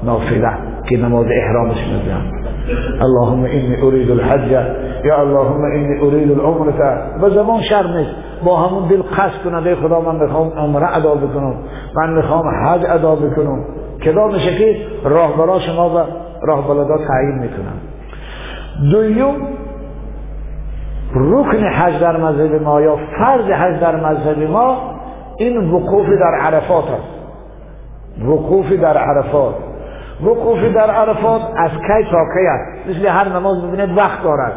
نافله که نماز احرامش میزن اللهم اینی اريد الحج یا اللهم اینی اريد العمره به زبان شرم نیست. با همون دل قصد کنه خدا من می‌خوام عمره ادا بکنم. من می‌خوام حج ادا بکنم. کدام میشه که راهبرا شما و راهبلدا تعیین می‌کنن. دویم رکن حج در مذهب ما یا فرض حج در مذهب ما این وقوف در عرفات است وقوف در عرفات. وقوف در عرفات از کی تا کی است مثل هر نماز ببینید وقت دارد.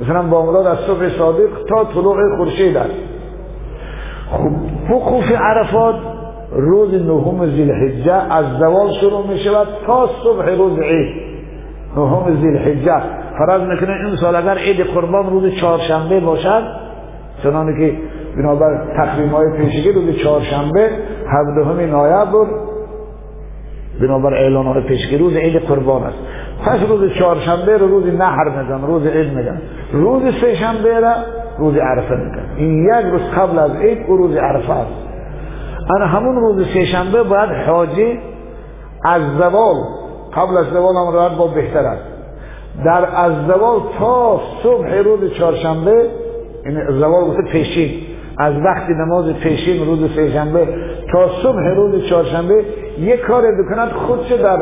مثلا بامداد از صبح صادق تا طلوع خورشید است. خب وقوف عرفات روز نهم ذیالحجه از زوال شروع می شود تا صبح روز عید. نهم ذیالحجه فرض می‌کنه این سال اگر عید قربان روز چهارشنبه باشد چنانه که بنابر تقویم های پیشگی روز چهارشنبه هفدهم نوامبر بنابر اعلان های پیشگی روز عید قربان است. پس روز چهارشنبه رو روز نهر میگن روز عید میگن. روز سه شنبه را روز عرفه میگن. این یک روز قبل از عید او روز عرفه است. انا همون روز سه شنبه باید حاجی از زوال قبل از زوال هم با بهتر است. در از زوال تا صبح روز چهارشنبه این زوال گفته پیشین از وقتی نماز پیشین روز سهشنبه تا صبح روز چهارشنبه یک کار بکند خودش در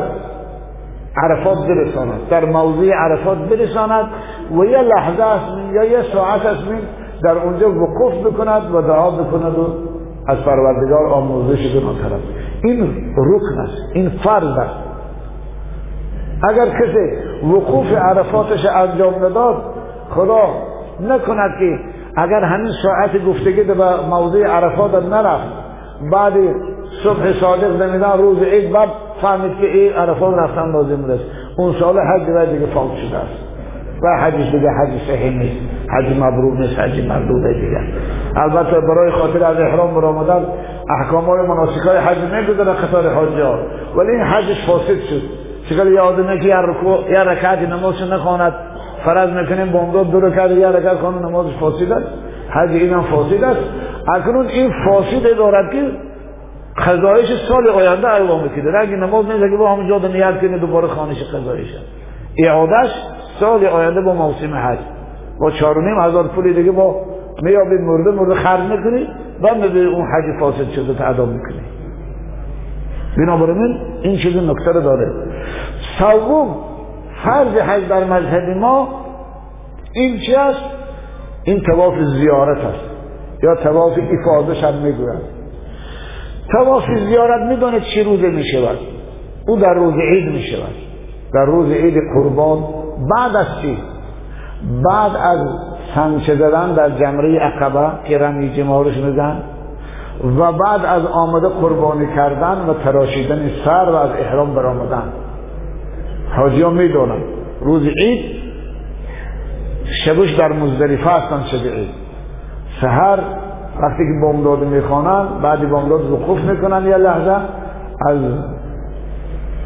عرفات برساند در موضوع عرفات برساند و یه لحظه است یا یه ساعت است در اونجا وقوف بکند و دعا بکند و از پروردگار آموزش بنا این رکن است این فرض است. اگر کسی وقوف عرفاتش انجام نداد خدا نکند که اگر همین ساعت گفتگی به موضوع عرفات نرفت بعد صبح صادق نمیدن روز عید بعد فهمید که این عرفات رفتن لازم است اون سال حج و دیگه فوت شده است. و حجش دیگه حج صحیح نیست. حج مبرور نیست حج مردوده دیگه البته برای خاطر از احرام برآمدن احکام های مناسک های حج نمی‌دونه قطار حاجی ها ولی این حجش فاسد شد. چقدر یادمه که یه رکعتی نمازش نخواند. فرض می‌کنیم بامداد دو رکعت یه رکعت خانه نمازش فاسد است. حج این فاسد است. اکنون این فاسد دارد که خزایش سال آینده اعلام می‌کنه اگه نماز نیست که با همونجا نیت کنه دوباره خانش خزایش اعادش سال آینده با موسم حج. با چهار نیم هزار پولی دیگه با میابید مرده مرده خرج می‌کنی. می‌بینی اون حج فاسد شده ادا می‌کنی. بنابراین این چیز نکته رو داره. سوم فرض حج در مذهب ما این چی است؟ این تواف زیارت است. یا تواف افاده هم می‌گویند تواف زیارت می‌دونه چی روزه می‌شود. او در روز عید می‌شود. در روز عید قربان. بعد از چی؟ بعد از سنچه زدن در جمره عقبه که رمی جمارش میدن و بعد از آمده قربانی کردن و تراشیدن سر و از احرام برآمدن. حاجی ها می‌دونن. روز عید شبش در مزدلفه هستن شب عید. سهر وقتی که بامداد می‌خوانن بعد بامداد وقوف می‌کنن یه لحظه از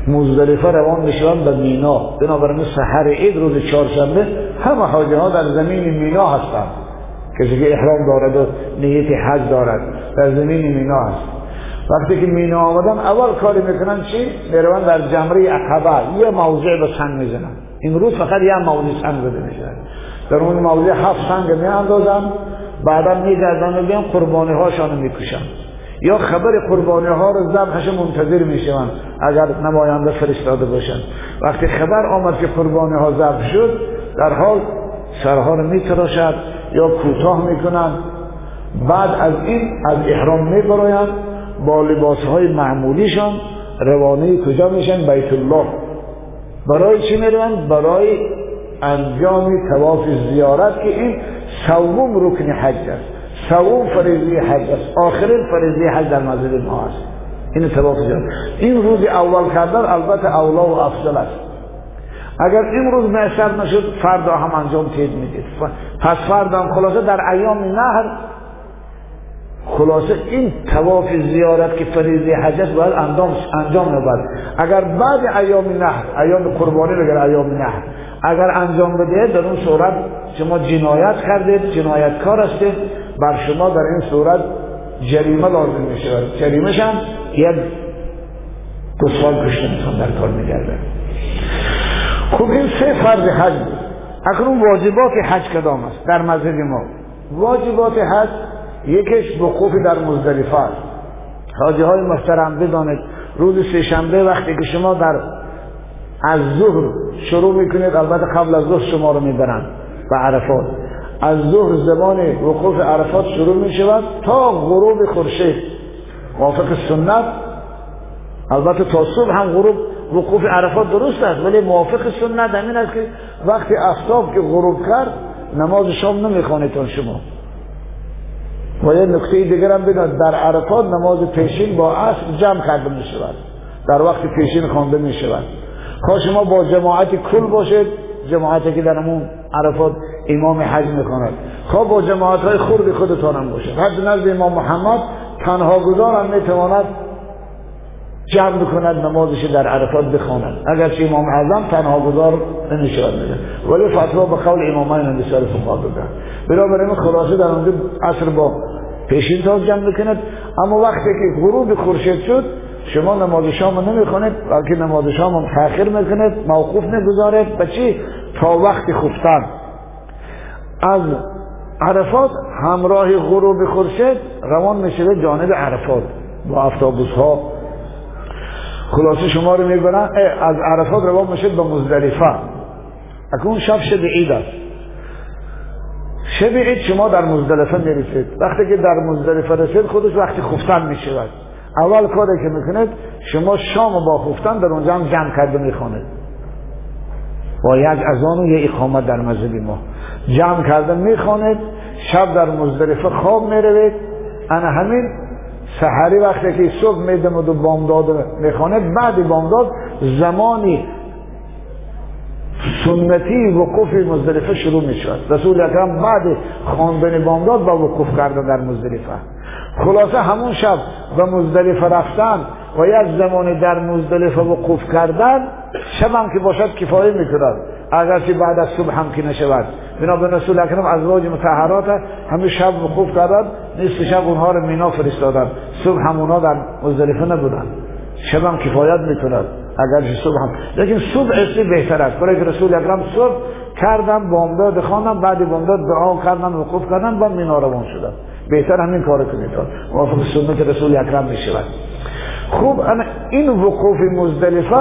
مزدلفه روان می‌شوند به مینا. بنابراین سحر عید روز چهارشنبه همه حاجی ها در زمین مینا هستند کسی که احرام دارد و نیت حج دارد. در زمین مینا هست. وقتی که مینا آمدن اول کاری می‌کنن چی؟ میروان در جمره عقبه. یه موضع به سنگ می‌زنن. این روز فقط یه موضع سنگ زده میشه. در اون موضع هفت سنگ میاندازن. بعدا میگردن و بیان قربانی هاشان می‌کشن. یا خبر قربانی ها رو ذبحش منتظر می‌شوند. اگر نماینده فرستاده باشند. وقتی خبر آمد که قربانی ها ذبح شد در حال سرها رو میتراشد. یا کوتاه می‌کنند بعد از این از احرام میبرایند با لباس های معمولیشان روانه کجا میشن؟ بیت الله برای چی می‌روند؟ برای انجام تواف زیارت که این سوم رکن حج است. سوم فریضی حج است. آخرین فریضی حج در مذهب ما است. این تواف زیارت. این روز اول کردن البته اولا و افضل است. اگر این روز میسر نشد فردا هم انجام تید می‌دید. پس فردا هم خلاصه در ایام نهر خلاصه این تواف زیارت که فریضه حج است باید انجام انجام نبود اگر بعد ایام نهر ایام قربانی بگر ایام نهر اگر انجام بده در اون صورت شما جنایت کردید جنایتکار هستید. بر شما در این صورت جریمه لازم میشه جریمه هم یک دو سال کشتنتان در کار میگرده خب این سه فرض حج اکنون واجبات حج کدام است در مذهب ما؟ واجبات حج یکش وقوف در مزدلفه است. حاجی های محترم بدانید روز سهشنبه وقتی که شما در از ظهر شروع می‌کنید البته قبل از ظهر شما رو می‌برن به عرفات. از ظهر زمان وقوف عرفات شروع می‌شود تا غروب خورشید. موافق سنت؟ البته تا صبح هم غروب وقوف عرفات درست است ولی موافق سنت همین است که وقتی افتاب که غروب کرد نماز شام نمی‌خوانید شما. و یه نکته دیگر هم بگم در عرفات نماز پیشین با عصر جمع کرده می شود در وقت پیشین خوانده می شود خواه شما با جماعت کل باشید جماعتی که در همون عرفات امام حج می‌کند خواه با جماعت های خورد خودتان هم باشد. حد نزد امام محمد تنها گذار هم می‌تواند جمع بکند نمازش در عرفات بخواند اگرچه امام اعظم تنها گذار نمی‌شود. میده ولی فتوا به قول امامین بسیار فقها داده بنابراین خلاصه در اونجا عصر با پیشین تاز جمع بکند. اما وقتی که غروب خورشید شد شما نماز شام نمی‌خونید بلکه نماز شام هم تاخیر می‌کنید موقوف نگذارید به چی؟ تا وقت خفتن. از عرفات همراه غروب خورشید روان میشه جانب عرفات. با افتابوس ها خلاصه شما رو می‌برن از عرفات روان میشه به مزدلفه. اکنون شب شب عید است. شب عید شما در مزدلفه می‌رسید. وقتی که در مزدلفه رسید خودش وقتی خفتن می‌شود. اول کاری که می‌کنید شما شام با خفتن در اونجا هم جمع کرده می‌خوانید با یک اذان و یک اقامت در مذهب ما. جمع کرده می‌خواند شب در مزدلفه خواب می‌روید. انا همین سحری وقتی که صبح میدمد و بامداد می‌خواند بعد بامداد زمانی سنتی وقوف مزدلفه شروع می شود رسول اکرم بعد خواندن بامداد با وقوف کردن در مزدلفه. خلاصه همون شب به مزدلفه رفتن و یک زمانی در مزدلفه وقوف کردن شب هم که باشد کفایه می‌کند اگرچه بعد از صبح هم که نشود. بنا به رسول اکرم از واج متحرات همه شب وقوف کردن نیست شب اونها رو مینا فرستادن. صبح هم اونها در مزدلفه نبودن. شب هم کفایت می‌کند اگر صبح هم. لیکن صبح اصلی بهتر است. برای رسول اکرم صبح کردم بامداد خواندم بعد بامداد دعا کردن وقوف کردن با مینا روان شدن. بهتر همین کار کنید موافق سنت رسول اکرم می‌شود. خوب این وقوف مزدلفه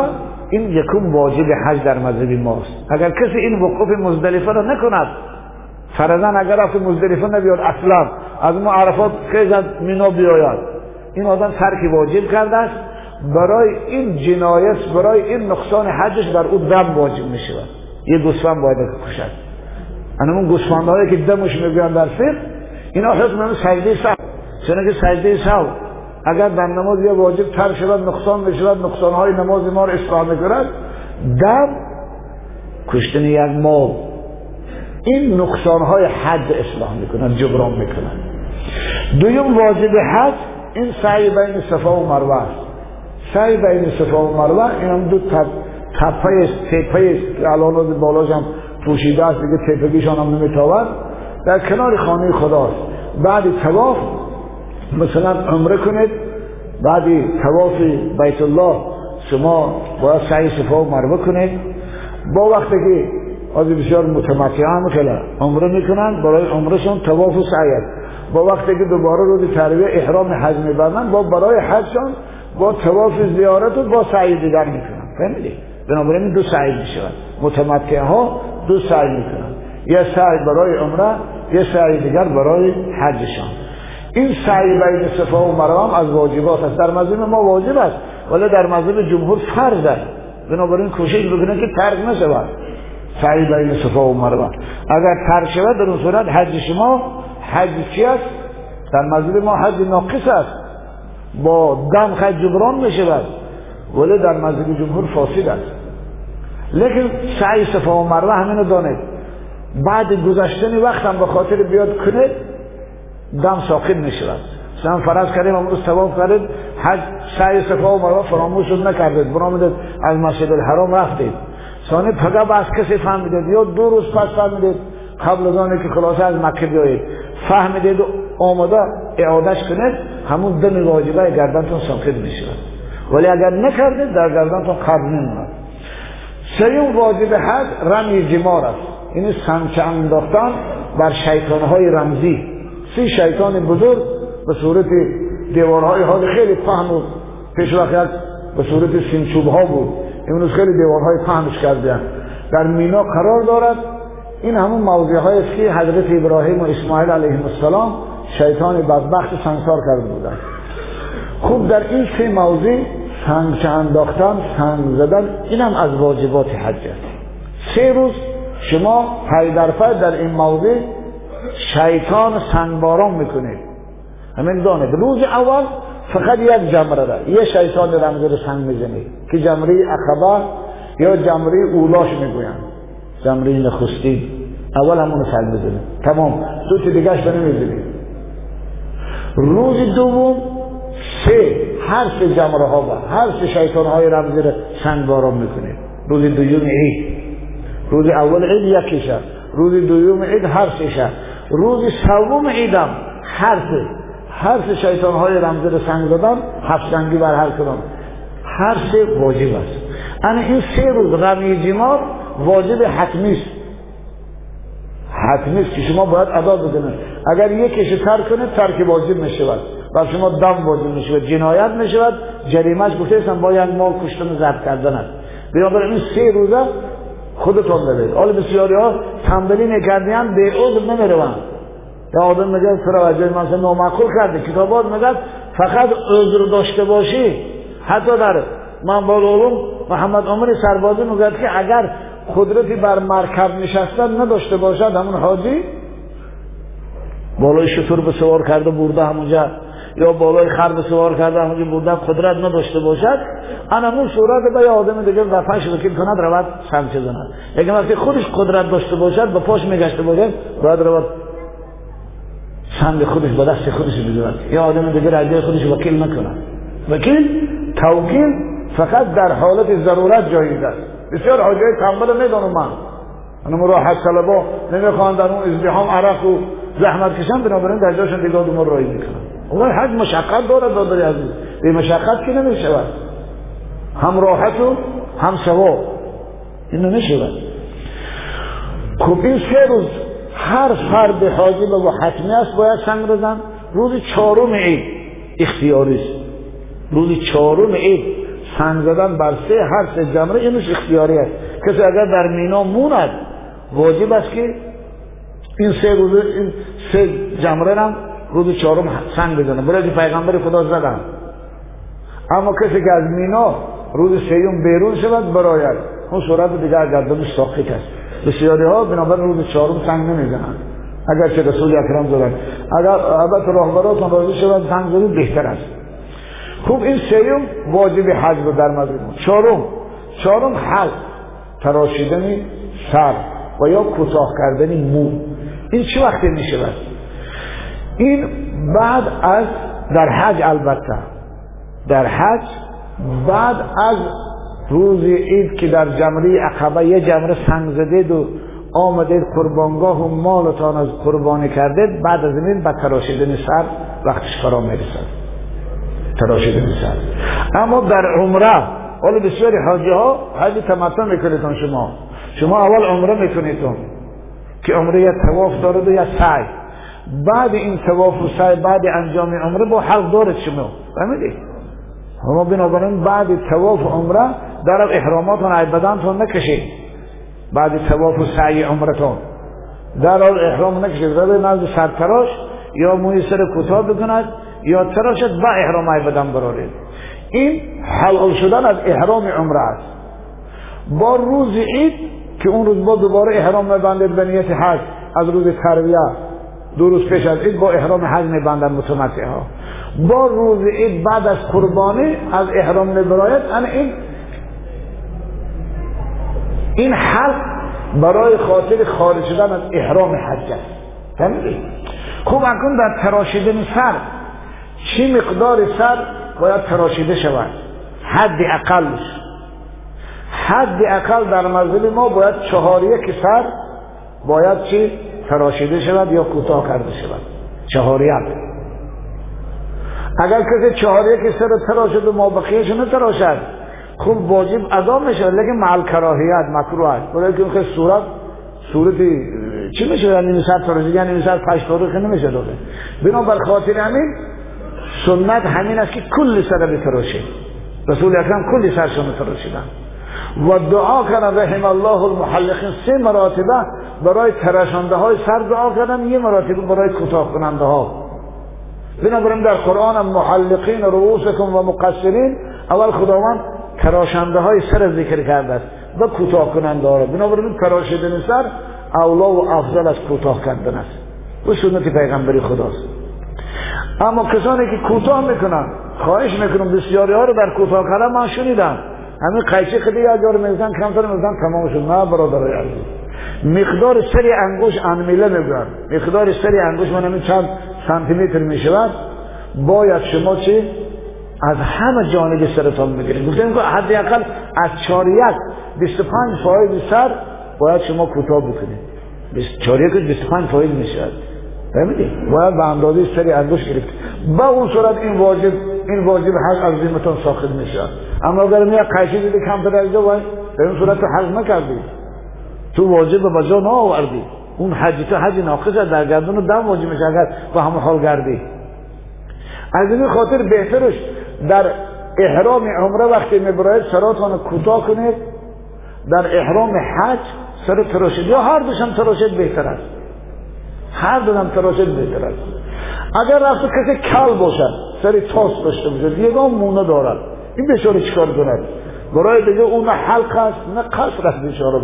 این یکم واجب حج در مذهب ماست. اگر کسی این وقوف مزدلفه را نکند فرضا اگر رفت مزدلفه نبیاد اصلا از ما عرفات از مینا بیاید. این آدم ترک واجب کرده است. برای این جنایت برای این نقصان حجش بر او دم واجب می شود یه گوسفند باید کشد اون گوسفندهایی که دمش می‌گویند در فقه حکم همه سجده سو چون که سجده سو اگر در نماز یا واجب تر شود نقصان بشود نقصان های نماز ما رو اصلاح می‌کند. دم کشتن یک مال. این نقصان های حد اصلاح می‌کنند جبران می‌کنند. دویم واجب حد این سعی بین صفا و مروه است. سعی بین صفا و مروه این هم دو تپ تپه است تپه است که الان بالاش هم پوشیده است دیگه تپگیشان هم نمیتاود در کنار خانه خداست. بعد تواف مثلا عمره کنید بعدی تواف بیت الله شما باید سعی صفا و مروه کنید. با وقتی که از بسیار متمتعان مثلا عمره می‌کنن برای عمرشون تواف و سعی با وقتی که دوباره روز ترویه احرام حج می‌برن با برای حجشون با تواف زیارت و با سعی دیگر می‌کنن. فهمیدی؟ بنابراین دو سعی میشون متمتع ها دو سعی می‌کنن. یه سعی برای عمره یه سعی دیگر برای حجشان این سعی بین صفا و مروه از واجبات است. در مذهب ما واجب است ولی در مذهب جمهور فرض است. بنابراین کوشش بکنه که ترک نشود. سعی بین صفا و مروه اگر ترک شود در اون صورت حج شما حج چی است؟ در مذهب ما حج ناقص است. با دم خد جبران می‌شود. ولی در مذهب جمهور فاسد است. لیکن سعی صفا و مروه همینو دانید. بعد گذشتن وقت هم به خاطر بیاد کنه دم ساکن می شود مثلا فرض کردیم امروز تواف کردید حج سعی صفا و مروه فراموش نکردید. برآمدید از مسجد الحرام رفتید. ثانی فقط از کسی فهمیدید یا دو روز پس فهمیدید قبل از آنه که خلاصه از مکه بیایید. فهمیدید آماده اعادش کنید همون دم واجبه گردنتون ساکن می شود ولی اگر نکردید در گردنتون قبل نموند سیوم واجب حج رمی جمار است. این سمچه انداختن بر شیطانهای رمزی. سی شیطان بزرگ به صورت دیوارهای حال خیلی فهم و پیش وقت به صورت سینچوب ها بود. امروز خیلی دیوارهای فهمش کردن در مینا قرار دارد. این همون موضوع است که حضرت ابراهیم و اسماعیل علیه السلام شیطان بدبخت سنگسار کرده بودند. خوب در این سه موضوع سنگ انداختن سنگ زدن اینم از واجبات حج است. سه روز شما پای در در این موضوع شیطان سنگباران می‌کنید همین دانید روز اول فقط یک جمره را یه شیطان رمز رو سنگ می‌زنید که جمره اخبا یا جمره اولاش می‌گویند. جمره نخستی. اول همون سنگ می‌زنید تمام. تو چه دیگهش نمی‌زنید روز دوم سه. هر سه جمره ها با هر سه شیطان های رمزی رو سنگ می‌کنید روز دوم عید. روز اول عید یکیشه. روز دوم عید هر سه روز سوم عیدم هر سه شیطان های رمزی رو سنگ دادن هفت سنگی بر هر کدام. هر سه واجب است. انا این سه روز رمی جمار واجب حتمی است حتمی است که شما باید ادا بدونید اگر یکیش ترک کنه ترک واجب می‌شود. و شما دم واجب می‌شود جنایت می‌شود. جریمهش گفته با یک مال کشتن و کردن است. بنابراین این سه روزه خودتون ببینید. حال بسیاری ها تنبلی نکردیم به عذر نمی‌روند. یا آدم میگه توجه مثلا نامعقول کرده کتابات میگه فقط عذر داشته باشی. حتی در من علوم محمد عمر سربازی میگه که اگر قدرتی بر مرکب نشستن نداشته باشد همون حاجی بالای شطور به سوار کرده برده همونجا یا بالای خر به سوار کرده همونجا برده قدرت نداشته باشد. همون صورت به یه آدم دیگه وفاش وکیل کند رود سمچه زند اگه وقتی خودش قدرت داشته باشد به پاش میگشته باشد باید رود سنگ خودش با دست خودش بگیرد یا آدم دیگه رجای خودش وکیل نکند وکیل توکیل فقط در حالت ضرورت جایز است. بسیار حاجای تنبل می‌دانم من. انا راحت طلبا نمی‌خوان در اون ازدحام عرق و زحمت کشن بنابراین در جاشون دیگه ما رایی می‌کنن والله حج مشقت دارد دادری عزیز به مشقت که نمی‌شود؟ هم راحت و هم ثواب. این نمی‌شود. خب این سه روز هر فرد حاجی و حتمی است باید سنگ بزن. روز چهارم عید اختیاری است. روز چهارم عید سنگ زدن بر سه هر سه جمره اینش اختیاری است. کسی اگر در مینا موند واجب است که این سه روز این سه جمره هم روز چهارم سنگ بزنه. برای که پیغمبر خدا زدن. اما کسی که از مینا روز سیوم بیرون شود براید اون صورت دیگر گردنش ساقط است. بسیاری ها بنابراین روز چهارم سنگ نمی‌زنن اگر چه رسول اکرم زدن. اگر البته راهبراتون راضی شود سنگ زدن بهتر است. خوب این سیوم واجب حج رو در نظر چهارم چهارم حل تراشیدن سر و یا کوتاه کردن مو. این چه وقتی می شود این بعد از در حج البته در حج بعد از روز عید که در جمره عقبه یه جمره سنگ زدید و آمدید قربانگاه و مالتان از قربانی کردید بعد از این به تراشیدن سر وقتش فرا می‌رسد. تراشیدن سر. اما در عمره حالا بسیاری حاجی ها حج تمتع میکنیتون شما. شما اول عمره میکنیتون که عمره یه تواف دارد و یه سعی. بعد این تواف و سعی بعد انجام عمره با حق دارد شما فهمیدی؟ اما بنابراین بعد تواف و عمره در احراماتون ای بدنتون نکشید. بعد تواف و سعی عمرتون در احرام نکشید. روی نزد سرتراش یا موی سر کوتاه بکند یا تراشد با احرام ای بدن برارید. این حلال شدن از احرام عمره است. با روز عید که اون روز با دوباره احرام میبندید به نیت حج از روز ترویه دو روز پیش از عید با احرام حج میبندن متمتع ها با روز عید بعد از قربانی از احرام میبراید این این حل برای خاطر خارج شدن از احرام حج است. فهمیدید خوب اکن در تراشیدن سر. چی مقدار سر؟ باید تراشیده شود. حد اقلش حد اقل در مذهب ما باید چهار یک سر. باید چی؟ تراشیده شود یا کوتاه کرده شود. چهار یک اگر کسی چهار یک سر تراشد و ما بقیهش نتراشد خوب واجب ادا میشه. لیکن مع کراهیت مکروه است برای که اون صورت صورتی چی میشه؟ یعنی سر تراشید یعنی مثلا پش تاریخ نمیشه داده بنابر خاطر همین سنت همین است که کل سر بتراشه رسول اکرم کل سرشون تراشیدن. و دعا کردن رحم الله المحلقین سه مراتبه برای تراشنده های سر دعا کردن یه مراتبه برای کوتاه کننده ها بنابراین در قرآن محلقین رؤوسکم و مقصرین اول خداوند تراشنده های سر ذکر کرده است و کوتاه کننده ها بنابراین تراشیدن سر اولا و افضل از کوتاه کردن است. و سنت پیغمبری خداست. اما کسانی که کوتاه می‌کنن خواهش می‌کنم بسیاری ها رو در کوتاه کردن من شنیدم همین قیچه خیلی یه جار میزن کمتر میزن تمام شد نه برادر عزیز. مقدار سری انگوش انمیله میگن مقدار سری انگوش من چند سانتی متر می‌شود. باید شما چی؟ از همه جانب سرتان بگیرید. گفتیم که حداقل از چاریک 25 فایل سر باید شما کوتاه بکنید. چاریک 25 فایل می‌شود. فهمیدی؟ باید به اندازه سری انگوش گرفت. با اون صورت این واجب این واجب حج از ذمتون ساخت میشه اما اگر می قیشی دیدی کم در اجزا باید به اون صورت حج نکردی تو واجب به جا آوردی اون حج تو حج ناقص در گردن دم واجب میشه اگر با همون حال گردی. از این خاطر بهترش در احرام عمره وقتی میبراید سراتان کوتاه کنید. در احرام حج سر تراشید. یا هر دوشم تراشید بهتر است. هر دونم تراشید بهتر است. اگر رفت کسی کل باشد سری تاس داشته باشد یگان مونه دارد. این بشاره چیکار کند؟ برای دیگه اون حلق است نه قصر است بیچاره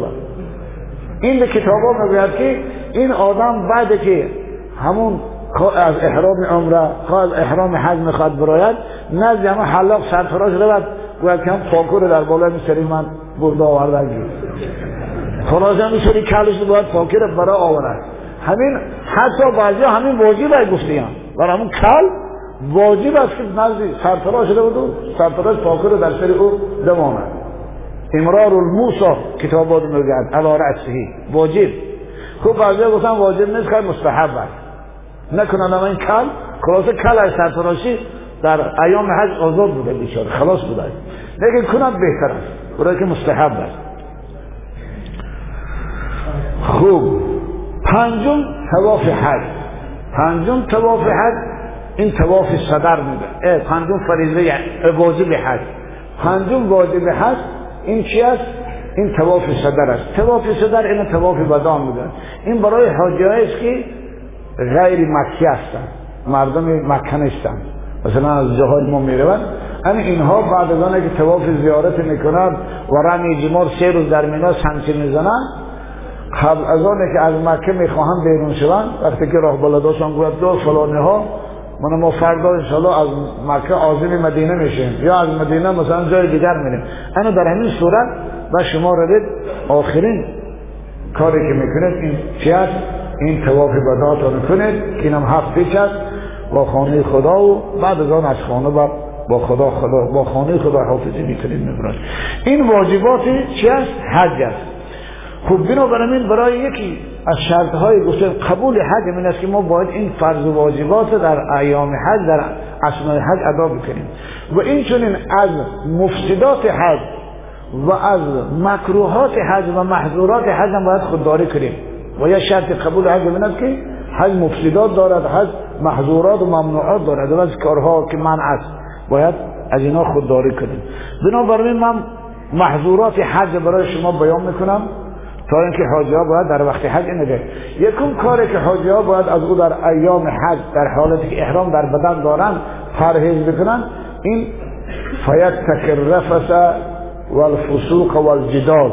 این به ها می‌گوید که این آدم بعد که همون از احرام عمره از احرام حج می‌خواد براید نزد همه حلاق سرفراش رود گوید که هم پاکور در بالای سری من برده آوردن خلاص هم سری کلش باید فاکر برای آورد. همین حتی بعضی همین واجب های هم برای همون کل واجب است که نزدی سرفراش رو بود سرفراش فاکر در سری او دمانه امرار الموسا کتاب بود میگن علا واجب خوب بعضی گفتن واجب نیست که مستحب نکنن اما این کل خلاص کل از سرفراشی در ایام حج آزاد بوده بیچاره خلاص بوده لیکن کنند بهتر است برای که مستحب است خوب پنجم تواف حج پنجم تواف حج این تواف صدر میده پنجم فریضه واجب حج پنجم واجب حج این چی است؟ این تواف صدر است. تواف صدر این تواف بدان میده این برای حاجی است که غیر مکی هستن. مردم مکه نیستن. مثلا از جاهای ما می‌روند. اما اینها بعد از که تواف زیارت می‌کنند و رمی جمار سه روز در مینا سمچه می‌زنن قبل از آنه که از مکه می‌خواهند بیرون شوند وقتی که راه بلداشان گوید دو فلانه ها من ما فردا انشاءالله از مکه آزم مدینه میشیم. یا از مدینه مثلا جای دیگر میریم. انا در همین صورت و شما روید آخرین کاری که می‌کنید این چی است؟ این رو کنید که اینم هفت پیچ است. با خانه خدا و بعد از آن از خانه با با خدا خدا با خانه خدا حافظی می‌کنید می‌برد این واجبات چی است؟ حج است. خب بنابراین برای یکی از شرط های گفته قبول حج این است که ما باید این فرض و واجبات در ایام حج در اسنای حج ادا بکنیم. و این چونین از مفسدات حج و از مکروهات حج و محظورات حج هم باید خودداری کنیم. و یه شرط قبول حج این است که حج مفسدات دارد حج محظورات و ممنوعات دارد. و از کارها که من است باید از اینا خودداری کنیم. بنابراین من محظورات حج برای شما بیان می‌کنم. تا اینکه حاجی ها باید در وقت حج نده. یکم کاری که حاجی ها باید از او در ایام حج در حالتی که احرام در بدن دارن پرهیز بکنن این فیت تکر رفس والفسوق والجدال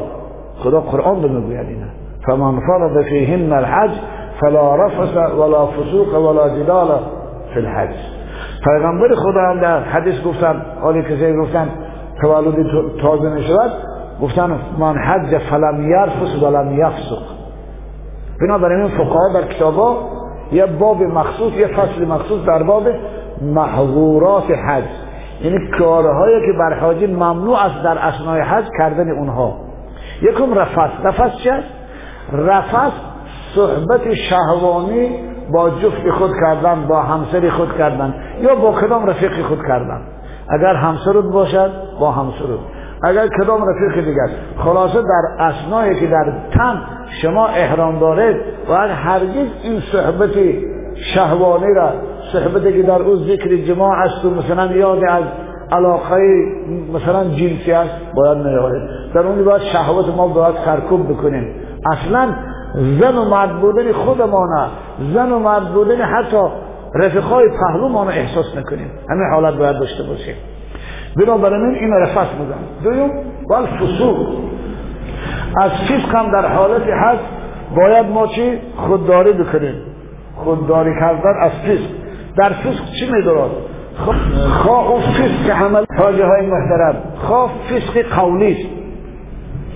خدا قرآن رو می‌گوید اینا فمن فرض فيهن الحج فلا رفس ولا فسوق ولا جدال في الحج. پیغمبر خدا هم در حدیث گفتن حالی کسی گفتن تولد تازه نشود گفتن من حج فلم یرفس ولم یفسق. بنابراین این فقها در کتابا یه باب مخصوص یه فصل مخصوص در باب محظورات حج. یعنی کارهایی که بر حاجی ممنوع است در اسنای حج کردن اونها. یکم رفس. رفس چه؟ رفس صحبت شهوانی با جفت خود کردن با همسر خود کردن یا با کدام رفیق خود کردن. اگر همسرود باشد با همسرود اگر کدام رفیق دیگر. خلاصه در اسنایی که در تن شما احرام دارید و هرگز این صحبت شهوانی را صحبتی که در او ذکر جماع است و مثلا یاد از علاقه مثلا جنسی است باید نیارید در اون باید شهوت ما باید سرکوب بکنیم. اصلا زن و مرد بودن خودمانه زن و مرد بودن حتی رفقای پهلو ما احساس نکنیم. همین حالت باید داشته باشیم. بنابراین این رفت بودن دویم وال فسوق. از فسق هم در حالت حد باید ما چی؟ خودداری بکنیم. خودداری کردن از فسق. در فسق چی میدارد؟ خواه اون فسق عمل حاجه های محترم. خواه فسق قولی است.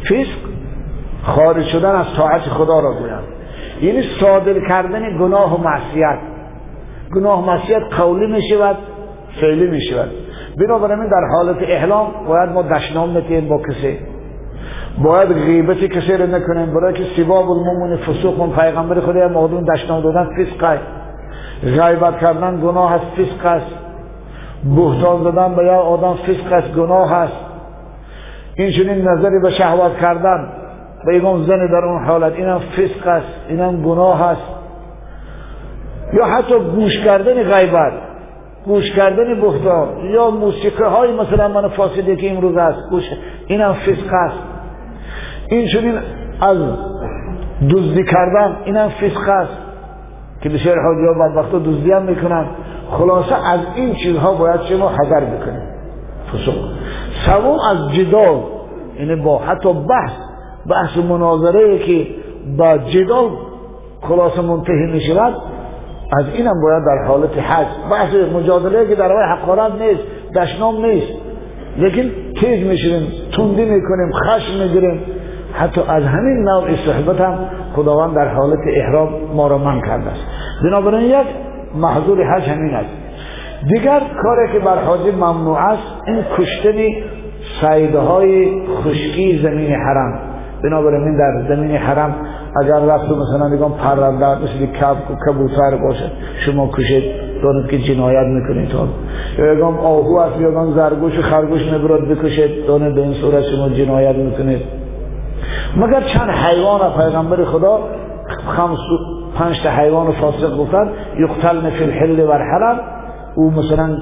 فسق خارج شدن از طاعت خدا را گویم یعنی صادر کردن گناه و معصیت. گناه و معصیت قولی می شود فعلی می شود بنابراین در حالت احلام باید ما دشنام نتیم با کسی. باید غیبت کسی رو نکنیم. برای که سباب المومون فسوق من پیغمبر خدا مادون دشنام دادن فسق غیبت کردن گناه است فسق است. بهتان دادن به یا آدم فسق است گناه است. این چنین نظری به شهوت کردن به یکم زن در اون حالت اینم فسق است اینم گناه است. یا حتی گوش کردن غیبت. گوش کردن بهتان یا موسیقی های مثلا من فاسده که امروز است گوش اینم فسق است. این چنین از دزدی کردن اینم فسق است. که بسیار حاجی ها وقتا دزدی هم می‌کنن. خلاصه از این چیزها باید شما حذر بکنیم فسوق. سوم از جدال یعنی با حتی بحث بحث مناظره که با جدال خلاصه منتهی می شود از اینم باید در حالت حج. بحث مجادله که در وای حقارت نیست دشنام نیست. لیکن تیز میشیم تندی می‌کنیم خشم می‌گیریم. حتی از همین نوع صحبت هم خداوند در حالت احرام ما را من کرده است. بنابراین یک محضور حج همین است. دیگر کاری که بر حاجی ممنوع است این کشتن سایده های خشکی زمین حرم. بنابراین در زمین حرم اگر رفت مثلا نگم پرنده مثل کب کبوتر باشه شما کشید دانید که جنایت می‌کنید. تا یا اگم آهو است اگم زرگوش و خرگوش نبراد بکشید دانید به این صورت شما جنایت می‌کنید. مگر چند حیوان پیغمبر خدا خمس پنج تا حیوان فاسق گفتن؟ یقتلن فی الحل و الحرم. او مثلا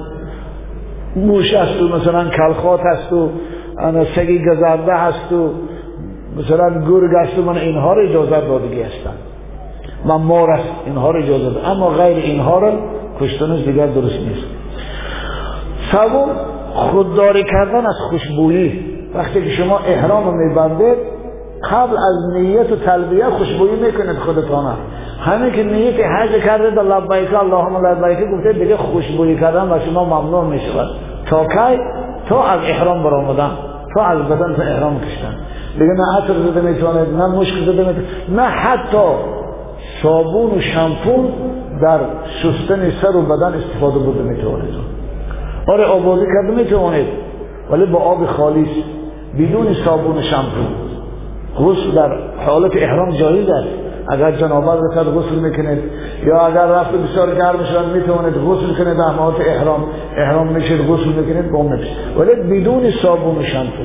موش است و مثلا کلخات است و سگی گزرده هست و مثلا گرگ است من اینها رو اجازت دادگی هستن من مار است اینها رو اجازت. اما غیر اینها رو کشتنش دیگر درست نیست. سوم خودداری کردن از خوشبویی. وقتی که شما احرام رو میبندید قبل از نیت و تلبیه خوشبویی می‌کنید خودتان. همین که نیت حج کرده در لبیک اللهم لبیک گفته دیگه خوشبویی کردن و شما ممنوع می‌شود. تا کی؟ تا از احرام برآمدن. تا از بدن تا احرام کشتن. دیگه نه عطر زده می‌توانید نه مشک زده می‌توانید نه حتی صابون و شامپو در شستن سر و بدن استفاده بوده می‌توانید آره آبادی کرده می‌توانید ولی با آب خالیس بدون صابون و شامپو غسل در حالت احرام جایز است. اگر جنابت رسد غسل می‌کنید یا اگر رفت بسیار گرم شد می‌توانید غسل کنید در حالت احرام. احرام میشید غسل می‌کنید با ولی بدون صابون و شامپو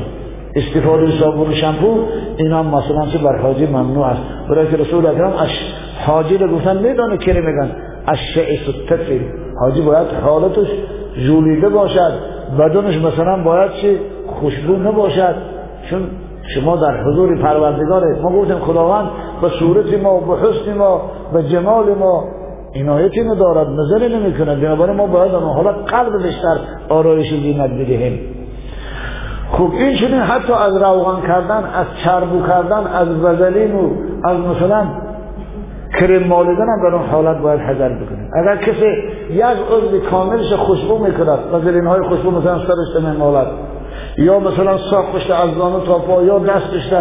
استفاده صابون و شامپو اینا مثلا چه بر حاجی ممنوع است. برای که رسول اکرم از حاجی رو گفتن میدانه که میگن. شعس التفل حاجی باید حالتش جولیده باشد. بدنش مثلا باید چه خوشبو نباشد. چون شما در حضور پروردگار ما گفتیم خداوند به صورت ما به حسن ما به جمال ما عنایتی ندارد نظری نمی کند بنابراین ما باید اون حالا قلب بیشتر آرایش زینت بدهیم. خوب این چنین حتی از روغن کردن از چربو کردن از وزلین و از مثلا کرم مالیدن هم در اون حالت باید حذر بکنیم اگر کسی یک عضو کاملش خوشبو می‌کند وزلین های خوشبو مثلا سرش مالد یا مثلا ساقش از زانو تا پا یا دستش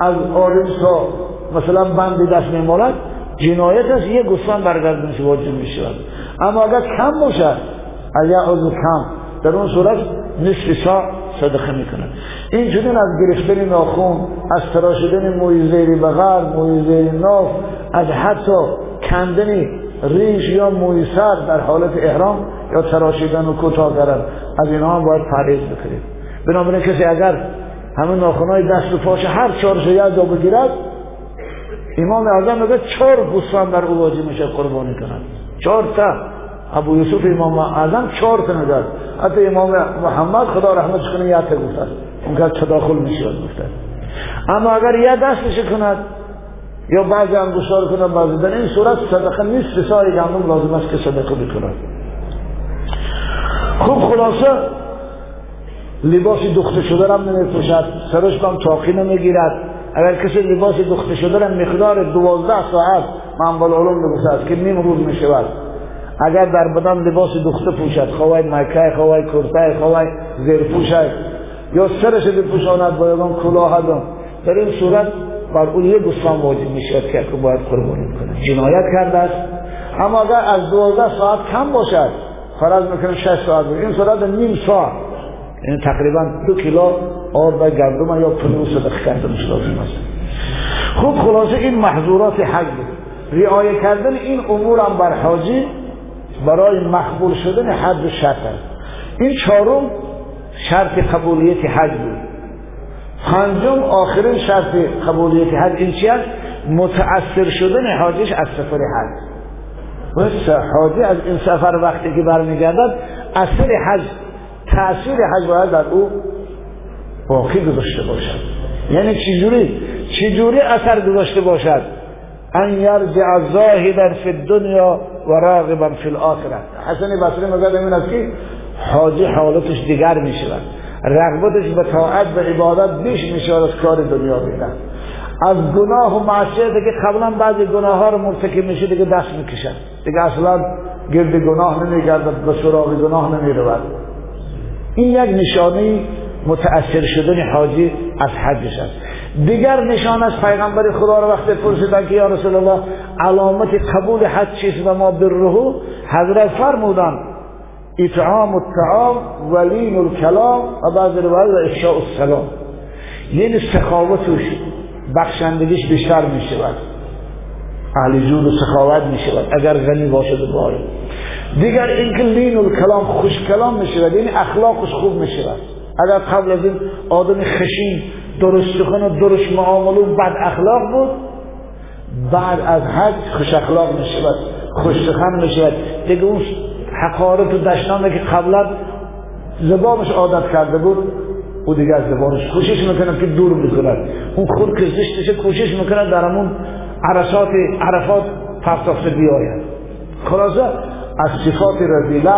از آریم تا مثلا بند دست میمالد جنایت است یه گستان برگردنش واجب می شود اما اگر کم باشد از یه عضو کم در اون صورت نصف سا صدقه می‌کنه این چنین از گرفتن ناخون از تراشیدن موی زیر بغل موی زیر ناف از حتی کندن ریش یا موی سر در حالت احرام یا تراشیدن و کوتاه کردن از اینها هم باید پرهیز بکنید بنابراین کسی اگر همه ناخونهای دست و پاش هر چهارش یک جا بگیرد امام اعظم میگه چهار گوسفند در او واجب میشه قربانی کنند چهار تا. ابو یوسف امام اعظم چهار تا نداد حتی امام محمد خدا رحمتش کنه یک تا گفت اون که تداخل میشه گفت اما اگر یه دستش کند یا بعضی انگشتار کنه بعضی در این صورت صدقه نیست سای گندم لازم است که صدقه بکنه خوب خلاصه لباسی دخته شده هم نمیپوشد سرش هم تاقی نمی‌گیرد. اگر کسی لباس دخته شده را مقدار دوازده ساعت منبال علوم نگفته که نیم روز می شود اگر در بدن لباس دخته پوشد خواه مکه خواه کرته خواه زیر پوشد یا سرش بپوشاند با یکم کلاه در این صورت بر اون یک گسلان واجب می شود که باید قربانی کنه. جنایت کرده است. اما اگر از دوازده ساعت کم باشد فرض می‌کنه شش ساعت بود. این صورت نیم ساعت. یعنی تقریبا دو کیلو آرد و گندم یا پلو صدق کردنش لازم است خوب خلاصه این محظورات حج رعایه کردن این امور هم بر حاجی برای مقبول شدن حج و شرط این چهارم شرط قبولیت حج بود. پنجم آخرین شرط قبولیت حج این چی است؟ متأثر شدن حاجش از سفر حج. و حاجی از این سفر وقتی که برمیگردد اثر حج تأثیر حج باید در او باقی گذاشته باشد. یعنی چجوری؟ چجوری اثر گذاشته باشد؟ ان یرجع زاهدا فی الدنیا و راغبا فی الاخره حسن بصری میگه این است که حاجی حالتش دیگر می شود رغبتش به طاعت و عبادت بیش میشه از کار دنیا بیرن از گناه و معصیت که قبلا بعضی گناه ها رو مرتکب میشه دیگه دست می‌کشن. دیگه اصلا گرد گناه نمیگردد به سراغ گناه نمی‌رود. این یک نشانه متأثر شدن حاجی از حجش است. دیگر نشان از پیغمبر خدا رو وقتی پرسیدن که یا رسول الله علامت قبول حج چیست و ما برهو؟ حضرت فرمودن اطعام الطعام ولین الکلام و بعض روایت و افشاء السلام. یعنی سخاوتش بخشندگیش بیشتر می شود اهل جود و سخاوت می شود اگر غنی باشد و باره دیگر اینکه لین الکلام خوش کلام می شود یعنی اخلاقش خوب می شود اگر قبل از این آدم خشین درست سخن و درست معامله و بد اخلاق بود. بعد از حج خوش اخلاق می شود خوش سخن می شود دیگه اون حقارت و دشنانه که قبلا زبانش عادت کرده بود او دیگه از زبانش کوشش می‌کنه که دور بکند اون خود که زشتشه کوشش می‌کنه در همون عرصات عرفات پرتافته بیاید. خلاصه از صفات رضیله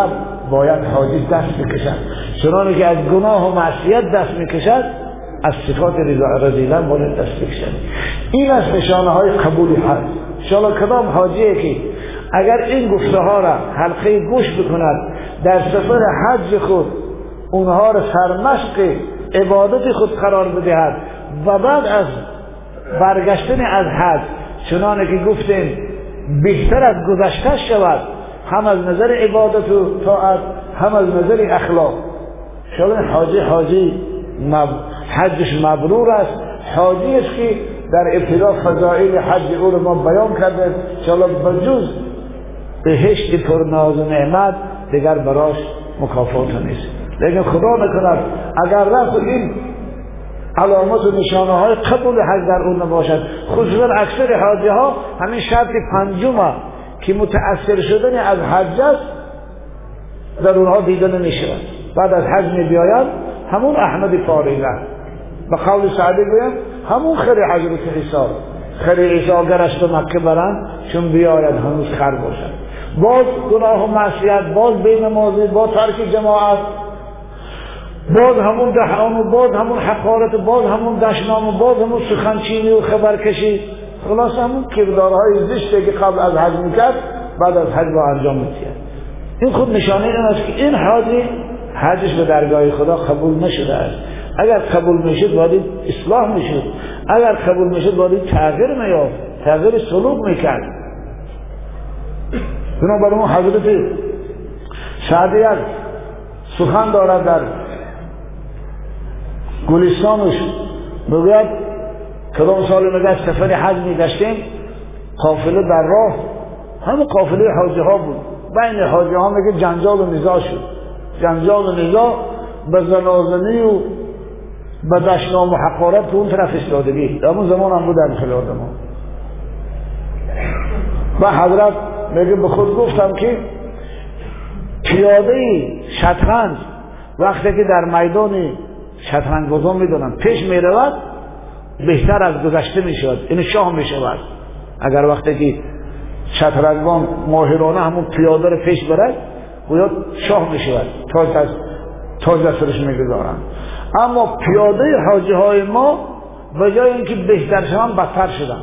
باید حاجی دست بکشد. چنانه که از گناه و معصیت دست می‌کشد از صفات رضیله باید دست بکشد این از نشانه های قبول حج شالا کدام حاجیه که اگر این گفته ها را حلقه گوش بکند در سفر حج خود اونها را سرمشق عبادت خود قرار بدهد و بعد از برگشتن از حج چنانه که گفتیم بهتر از گذشته شود هم از نظر عبادت و طاعت هم از نظر اخلاق. شاید حاجی حاجی مب... حجش مبرور است. حاجی است که در ابتدا فضائل حج او رو ما بیان کرده شاید بجوز بهشت پر ناز و نعمت دیگر براش مکافات نیست. لیکن خدا نکند اگر رفت این علامات و نشانه های قبول حج در اون نباشد خصوصا اکثر حاجی ها همین شرط پنجم که متأثر شدن از حج است در اونها دیده نمی شود بعد از حج می بیاید همون احمد فارغه به قول سعدی همون خیر حضرت عیسی خیر عیسی گرش به مکه برند چون بیاید هنوز خر باشد باز گناه و معصیت باز بین نمازی باز ترک جماعت باز همون دهان و باز همون حقارت و باز همون دشنام و باز همون سخنچینی و خبرکشی. خلاص همون کردارهای زشته که قبل از حج می‌کرد بعد از حج با انجام میتید این خود نشانه این است که این حاجی حجش به درگاه خدا قبول نشده است. اگر قبول می‌شد باید اصلاح می‌شد. اگر قبول می‌شد باید تغییر میافت تغییر سلوک می‌کرد. بنابراین حضرت سعدی سخن دارد در گلستانش. بگوید کدام سال نگه سفر حج میگشتیم؟ قافله در راه. همه قافله حاجی ها بود. بین حاجی ها میگه جنجال و نزاع شد. جنجال و نزاع به زنازنی و به دشنام و حقارت تو اون طرف استادگی در اون زمان هم بود در خلال ما. و حضرت میگه به خود گفتم که پیاده شطرنج وقتی که در میدان شطرنج بازان می‌دونن پیش می‌رود بهتر از گذشته می‌شود این شاه می‌شود. اگر وقتی که شطرنجبان ماهرانه همون پیاده رو پیش برد گویا شاه می‌شود. تاج از تاج از سرش می‌گذارن. اما پیاده حاجی های ما به جای اینکه بهتر شوند بدتر شدن.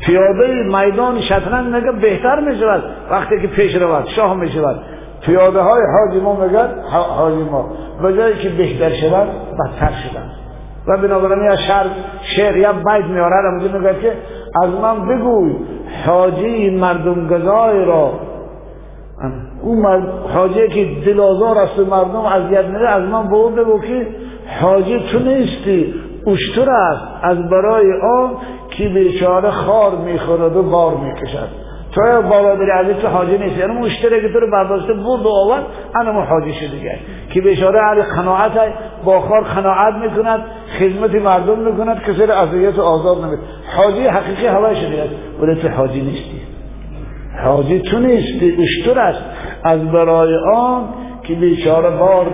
پیاده میدان شطرنج میگه بهتر می‌شود وقتی که پیش رود شاه می‌شود پیاده های حاجی ما میگن حاجی ما به جایی که بهتر شدن بدتر شدن. و بنابراین یا شعر شعر یا بیت میاره میگه که از من بگوی حاجی مردم گذای را اون حاجی که دلازار است و مردم اذیت میده از من به اون بگو که حاجی تو نیستی اشتر است. از برای آن که بیچاره خار می‌خورد و بار می‌کشد. تو برادر عزیز تو حاجی نیست یعنی مشتری که تو رو برداشته برد و آورد انا حاجی شده دیگه. که بیچاره علی قناعت با خار قناعت می‌کند خدمت مردم می‌کند کسی رو اذیت و آزاد نمید حاجی حقیقی هوای شده است. ولی تو حاجی نیستی. حاجی تو نیستی اشتر است. از برای آن که بیچاره بار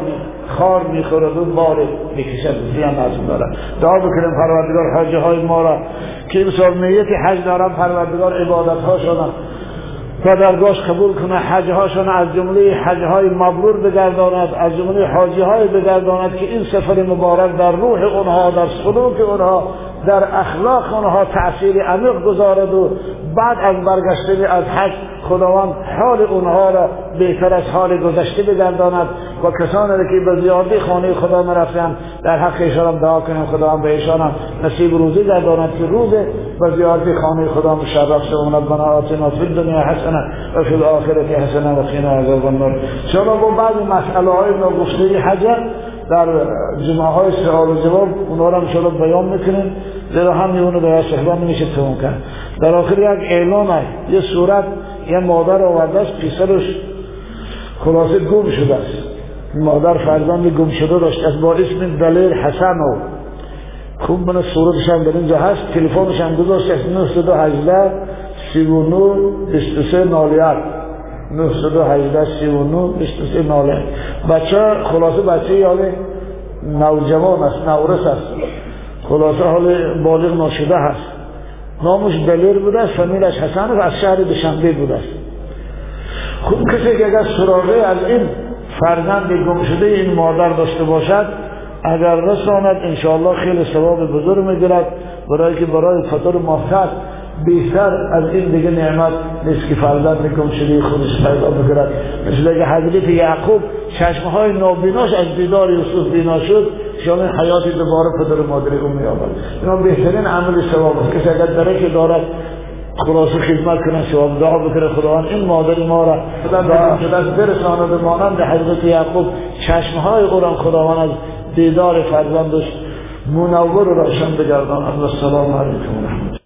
خار می‌خورد و بار می‌کشد. زیان از دارد دعا بکنیم پروردگار حج های ما را که این سال نیت حج دارم پروردگار عبادت ها شدن و درگاهش قبول کنه حجهاشون از جمله حجهای مبرور بگرداند از جمله حاجی های بگرداند که این سفر مبارک در روح اونها در سلوک اونها در اخلاق اونها تأثیر عمیق گذارد و بعد از برگشتن از حج خداوند حال اونها را بهتر از حال گذشته بگرداند و کسانی را که به زیادی خانه خدا مرفتند در حق ایشان دعا کنیم خداوند به ایشان نصیب روزی گرداند که روز به زیادی خانه خدا مشرف شوند بنا آتنا فی الدنیا حسنه و فی الاخرت حسنه و قنا عذاب النار. چرا با بعضی مسئله های نگفته حج در جمعه های سوال و جواب اونها را انشاءالله بیان می‌کنیم. زیرا همین اونو در صحبه نمیشه تموم کرد. در آخر یک اعلان یه صورت یه مادر آورده است پیسرش خلاصه گم شده است. مادر فرزند گم شده داشت. از با اسم دلیل حسن و خوب من صورتش هم در اینجا هست. تلفنش هم گذاشت. از 918 39 23 91 918 39 23 91 بچه خلاصه بچه یالی نوجوان است نورس است. خلاصه حال بالغ ناشده هست. نامش دلیر بوده است فامیلش حسن و از شهر دشنبه بوده است. خوب کسی که اگر سراغه از این فرزند گم شده این مادر داشته باشد اگر رساند انشاءالله خیلی ثواب بزرگ می‌گیرد. برای که برای فطور محفظ بیشتر از این دیگه نعمت نیست که فرزند گم شده خودش پیدا بگیرد مثل که حضرت یعقوب چشمهای نابیناش از دیدار یوسف بینا شد شامل حیاتی دوباره پدر مادر او می آورد اینا بهترین عمل ثواب است. کسی اگر درک دارد خلاصه خدمت کنه ثواب دعا بکنه خداوند این مادر ما را دست برساند مانند حضرت یعقوب چشمهای او را خداوند از دیدار فرزندش منور و روشن بگرداند السلام علیکم و رحمت